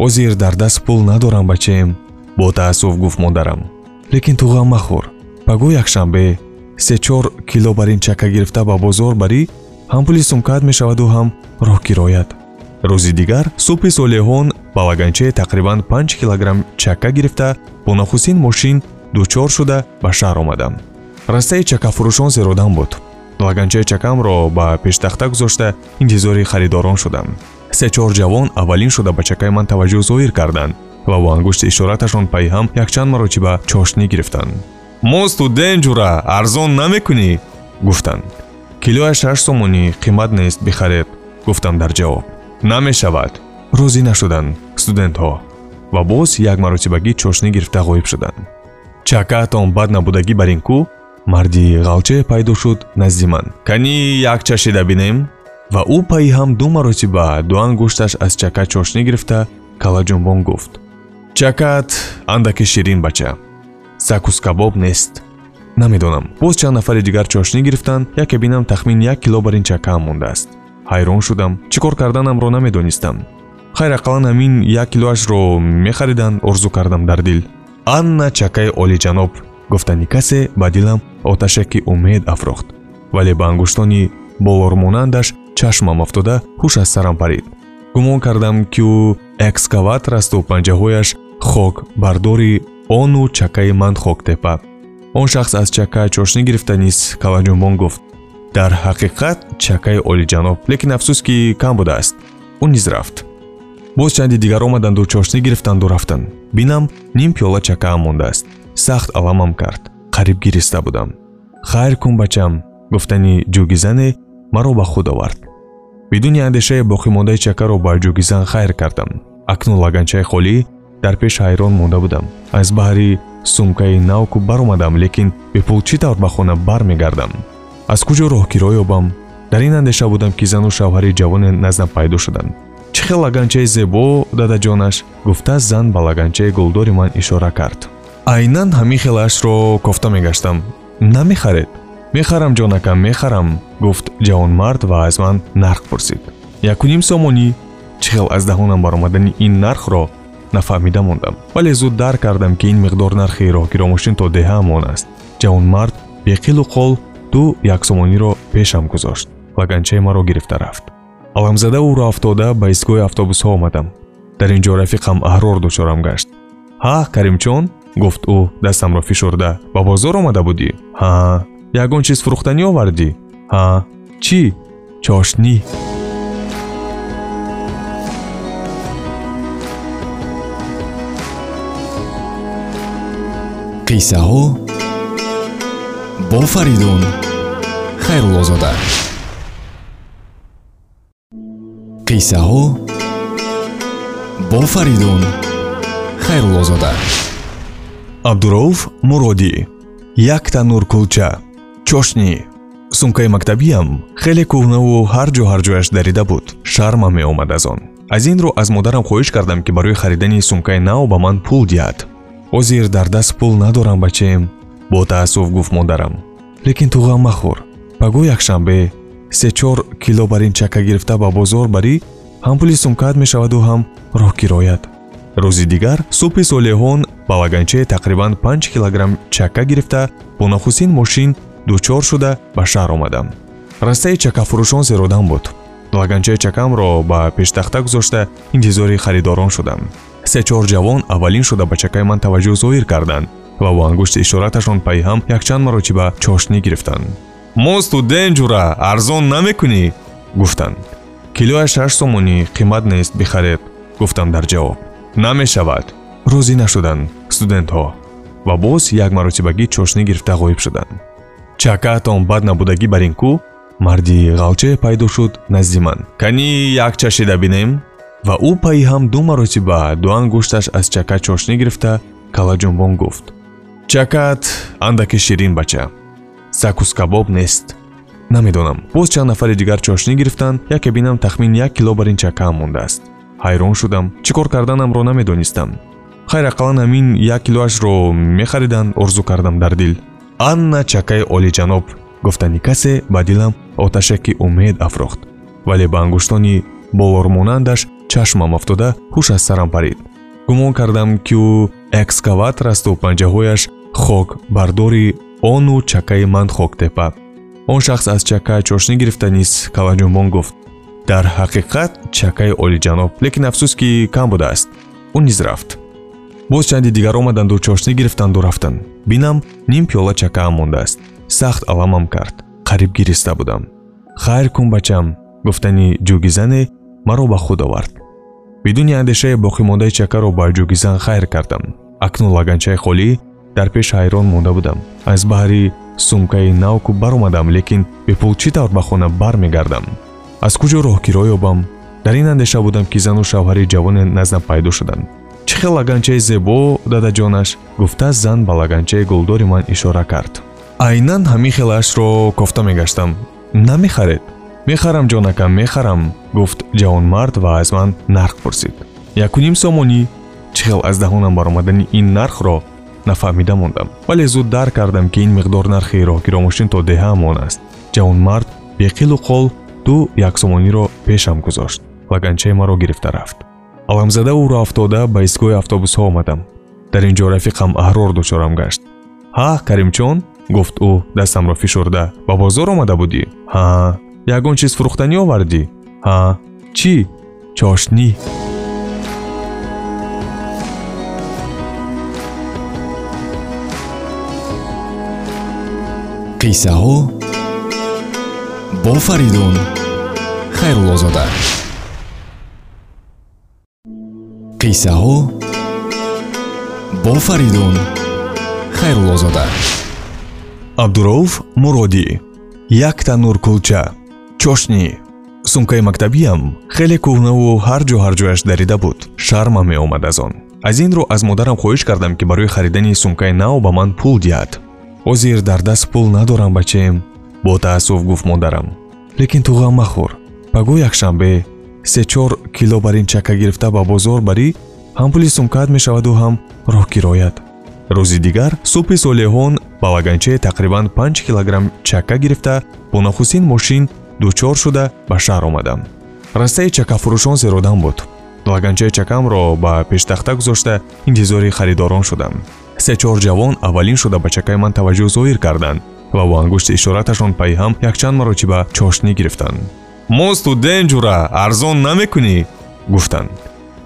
Ҳозир дар даст пул надорам бачаем бо таассуф гуфт модарам. Лекин ту ғам махӯр. Паго якшанбе се-чор кило бар ин чака гирифта ба бозор барӣ ҳам пули сумкаат мешаваду ҳам роҳкироят рӯзи дигар субҳи солеҳон ба лаганчае тақрибан 5 килограмм чака гирифта бо нахустин мошин дучор шуда ба шаҳр омадам растаи чакафурӯшон зеродам буд. Лаганчаи чакамро ба пештахта гузошта интизори харидорон шудам се-чор ҷавон аввалин шуда ба чакаи ман таваҷҷӯҳ зоҳир карданд ва бо ангушти ишораташон пайҳам якчанд маротиба чошнӣ гирифтанд мо студент ҷура арзон намекунӣ? гуфтанд. Килоя шаш сомонӣ қимат нест бихаред гуфтам дар ҷавоб. Намешавад. Розӣ нашуданд студентҳо ва боз як маротибагӣ чошнӣ гирифта ғоиб шуданд. Чакаатон бад набудагӣ бар ин кӯ марди ғалчае пайдо шуд назди ман. Канӣ як чашида бинем ва ӯ пайҳам ду маротиба ду ангушташ аз чака чошнӣ гирифта калаҷунбон гуфт. Чакаат андаке ширин бача сакус кабоб нест. Намедонам. Боз чанд нафари дигар чошнӣ гирифтанд яке бинам тахмин як кило бар ин чакаам мондааст ҳайрон шудам. Чӣ кор карданамро намедонистам. Хайр ақаллан ҳамин як килоашро мехариданд орзу кардам дар дил. Анна чакаи олиҷаноб гуфтани касе ба дилам оташаки умед афрохт вале ба ангуштони болормонандаш чашмам афтода ҳуш аз сарам парид. Гумон кардам ки ӯ экскаватор асту панҷаҳояш хок бардори ону чакаи ман хоктепа. Он шахс аз чака чошнӣ гирифта низ калаҷунбон гуфт. Дар ҳақиқат чакаи олиҷаноб лекин афсӯс ки кам будааст ӯ низ рафт. Боз чанди дигар омаданду чошнӣ гирифтанду рафтанд бинам ним пиёла чакаам мондааст. Сахт аламам кард. Қариб гириста будам. Хайр кун бачам гуфтани ҷугизане маро ба худ овард. Бидуни андешае боқимондаи чакаро ба ҷугизан хайр кардам. Акнун лаганчаи холӣ дар пеш ҳайрон монда будам. Аз баҳри сумкаи навку баромадам лекин бепул чӣ тавр ба хона бармегардам? Аз куҷо роҳгиро ёбам? Дар ин андеша будам ки зану шавҳари ҷавоне наздам пайдо шуданд. Чӣ хел лаганчаи зебо? дадаҷонаш гуфта зан ба лаганчаи гулдори ман ишора кард. Айнан ҳамин хелашро кофта мегаштам намехаред мехарам ҷонакам мехарам гуфт ҷавонмард ва аз ман нарх пурсид. Якуним сомонӣ? Чӣ хел аз даҳонам баромадани ин нархро нафаҳмида мондам вале зуд дарк кардам ки ин миқдор нархи роҳгиромошин то деҳаамон аст ҷавонмард беқилу қол ду яксомониро пешам гузошт лаганчаи маро гирифта рафт аламзада ӯро афтода ба истгоҳи автобусҳо омадам дар ин ҷо рафиқам аҳрор дучорам гашт ҳа каримчон гуфт ӯ дастамро фишурда ба бозор омада будӣ ҳа ягон чиз фурӯхтанӣ овардӣ ҳа чӣ чошнӣ қиссаҳо бо фаридун хайруллозода қиссаҳо бо фаридун хайруллозода абдурауф муродӣ як танур кулча чошнӣ сумкаи мактабиам хеле кӯҳнаву ҳар ҷо ҳар ҷояш дарида буд. Шармам меомад аз он. Аз ин рӯ аз модарам хоҳиш кардам ки барои харидани сумкаи нав ба ман пул диҳад ҳозир дар даст пул надорам бачаем. Бо таассуф гуфт модарам. Лекин ту ғам махӯр. Ба гӯ якшанбе се-чор кило бар ин чака гирифта ба бозор барӣ ҳам пули сумкаат мешаваду ҳам роҳкироят рӯзи дигар субҳи солеҳон ба лаганчае тақрибан панҷ килограмм чака гирифта бо нахустин мошин дучор шуда ба шаҳр омадам. Растаи чакафурӯшон зеродам буд. Лаганчаи чакамро ба пештахта гузошта интизори харидорон шудам се-чор ҷавон аввалин шуда ба чакаи ман таваҷҷӯҳ зоҳир карданд ва бо ангушти ишораташон пайҳам якчанд маротиба чошнӣ гирифтанд. Мо студент ҷура арзон намекунӣ! гуфтанд. Килояш шаш сомонӣ қимат нест бихаред гуфтам дар ҷавоб. Намешавад! Розӣ нашуданд студентҳо ва боз як маротибагӣ чошнӣ гирифта ғоиб шуданд. Чакаатон бад набудагӣ бар ин кӯ марди ғалчае пайдо шуд назди ман. Канӣ як чашида бинем ва ӯ пайҳам ду маротиба ду ангушташ аз чака чошнӣ гирифта калаҷунбон гуфт. Чакаат андаке ширин бача. Сакус кабоб нест. Намедонам. Боз чанд нафари дигар чошнӣ гирифтанд яке бинам тахмин як кило бар ин чакаам мондааст. Ҳайрон шудам. Чӣ кор карданамро намедонистам. Хайр ақаллан ҳамин як килоашро мехариданд орзу кардам дар дил анна чакаи олиҷаноб гуфтани касе ба дилам оташаки умед афрохт. Вале ба ангуштони болормонандаш чашмам афтода ҳуш аз сарам парид. Гумон кардам ки ӯ экскаватор асту панҷаҳояш хок бардори ону чакаи ман хоктепа он шахс аз чака чошнӣ гирифта низ калаҷунбон гуфт. Дар ҳақиқат чакаи олиҷаноб лекин афсӯс ки кам будааст. Ӯ низ рафт. Боз чанди дигар омаданду чошнӣ гирифтанду рафтанд бинам ним пиёла чакаам мондааст. Сахт аламам кард. Қариб гириста будам. Хайр кун бачам гуфтани ҷугизане маро ба худ овард. Бидуни андешае боқимондаи чакаро ба ҷугизан хайр кардам. Акнун лаганчаи холӣ дар пеш ҳайрон монда будам. Аз баҳри сумкаи навку баромадам лекин бепул чӣ тавр ба хона бармегардам? Аз куҷо роҳгиро ёбам? Дар ин андеша будам ки зану шавҳари ҷавоне наздам пайдо шуданд. Чӣ хел лаганчаи зебо дадаҷонаш гуфта зан ба лаганчаи гулдори ман ишора кард. Айнан ҳамин хелашро кофта мегаштам. Намехаред мехарам ҷонакам мехарам гуфт ҷавонмард ва аз ман нарх пурсид якуним сомонӣ чӣ хел аз даҳонам баромадани ин нархро нафаҳмида мондам вале зуд дарк кардам ки ин миқдор нархи роҳгиромошин то деҳаамон аст ҷавонмард беқилу қол ду яксомониро пешам гузошт ва ганчаи маро гирифта рафт аламзада ӯро афтода ба истгоҳи автобусҳо омадам дар ин ҷо рафиқам аҳрор дучорам гашт ҳа каримчон гуфт ӯ дастамро фишурда ба бозор омада будӣ ҳа ягон чиз фурӯхтанӣ овардӣ? Ҳа чӣ? Чошнӣ қиссаҳо бо фаридун хайруллозода қиссаҳо бо фаридун хайруллозода абдурауф муродӣ як танур кулча чошнӣ сумкаи мактабиам хеле кӯҳнаву ҳар ҷо ҳар ҷояш дарида буд. Шармам меомад аз он. Аз ин рӯ аз модарам хоҳиш кардам ки барои харидани сумкаи нав ба ман пул диҳад. Ҳозир дар даст пул надорам бачаем бо таассуф гуфт модарам. Лекин ту ғам махӯр паго якшанбе се-чор кило бар ин чака гирифта ба бозор барӣ ҳам пули сумкаат мешаваду ҳам роҳкироят рӯзи дигар субҳи солеҳон ба лаганчаи тақрибан 5 килограмм чака гирифта бо нахустин мошин дучор шуда ба шаҳр омадам. Растаи чакафурӯшон зеродам буд. Лаганчаи чакамро ба пештахта гузошта интизори харидорон шудам. Се-чор ҷавон аввалин шуда ба чакаи ман таваҷҷӯҳ зоҳир карданд ва бо ангушти ишораташон пайҳам якчанд маротиба чошнӣ гирифтанд. Мо студент ҷура арзон намекунӣ? гуфтанд.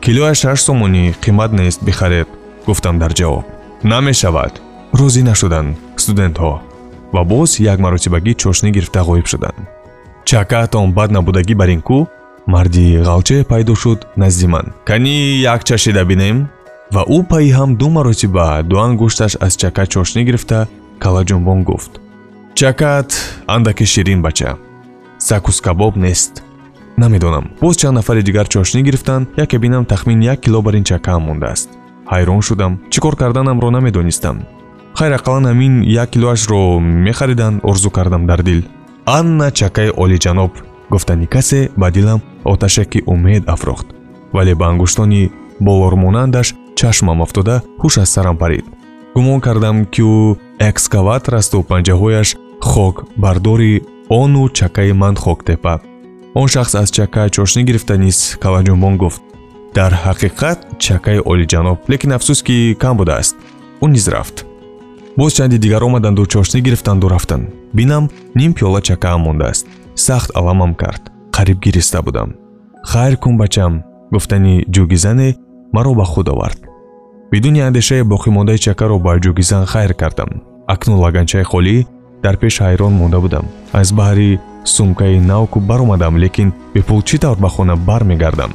Килояш шаш сомонӣ қимат нест бихаред гуфтам дар ҷавоб. Намешавад. Розӣ нашуданд студентҳо ва боз як маротибагӣ чошнӣ гирифта ғоиб шуданд чакаатон бад набудагӣ бар ин кӯ марди ғалчае пайдо шуд назди ман. Канӣ як чашида бинем ва ӯ пайҳам ду маротиба ду ангушташ аз чака чошнӣ гирифта калаҷунбон гуфт. Чакаат андаке ширин бача. Сакус кабоб нест. Намедонам. Боз чанд нафари дигар чошнӣ гирифтанд яке бинам тахмин як кило бар ин чакаам мондааст. Ҳайрон шудам. Чӣ кор карданамро намедонистам. Хайр ақаллан ҳамин як килоашро мехариданд орзу кардам дар дил анна чакаи олиҷаноб гуфтани касе ба дилам оташаки умед афрохт. Вале ба ангуштони болормонандаш чашмам афтода ҳуш аз сарам парид гумон кардам ки ӯ экскаватор асту панҷаҳояш хокбардори ону чакаи ман хоктепа он шахс аз чака чошнӣ гирифта низ калаҷунбон гуфт. Дар ҳақиқат чакаи олиҷаноб лекин афсӯс ки кам будааст. Ӯ низ рафт боз чанди дигар омаданду чошнӣ гирифтанду рафтанд бинам ним пиёла чакаам мондааст. Сахт аламам кард. Қариб гириста будам. Хайр кун бачам гуфтани ҷугизане маро ба худ овард. Бидуни андешаи боқимондаи чакаро ба ҷугизан хайр кардам. Акнун лаганчаи холӣ дар пеш ҳайрон монда будам. Аз баҳри сумкаи навку баромадам лекин бепул чӣ тавр ба хона бармегардам?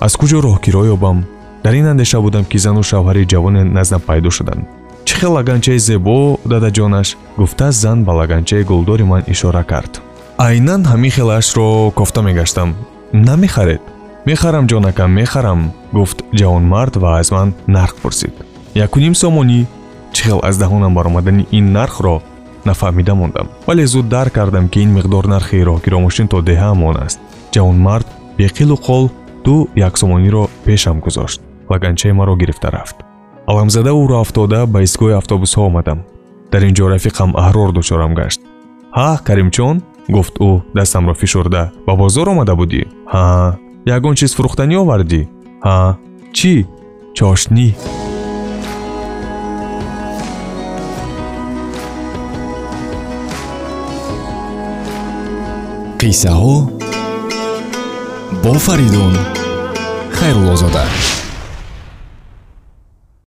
Аз куҷо роҳкиро ёбам? Дар ин андеша будам ки зану шавҳари ҷавоне наздам пайдо шуданд чӣ хел лаганчаи зебо дадаҷонаш гуфта зан ба лаганчаи гулдори ман ишора кард айнан ҳамин хелаашро кофта мегаштам намехаред мехарам ҷонакам мехарам гуфт ҷавонмард ва аз ман нарх пурсид якуним сомонӣ чӣ хел аз даҳонам баромадани ин нархро нафаҳмида мондам вале зуд дарк кардам ки ин миқдор нархи роҳгиромошин то деҳаамон аст ҷавонмард беқилу қол ду яксомониро пешам гузошт ва ганчаи маро гирифта рафт аламзада ӯро афтода ба истгоҳи автобусҳо омадам. Дар ин ҷо рафиқам аҳрор дучорам гашт. Ҳа каримчон гуфт ӯ дастамро фишурда. Ба бозор омада будӣ? Ҳа ягон чиз фурӯхтанӣ овардӣ? Ҳа чӣ? Чошнӣ қиссаҳо бо фаридун хайруллозода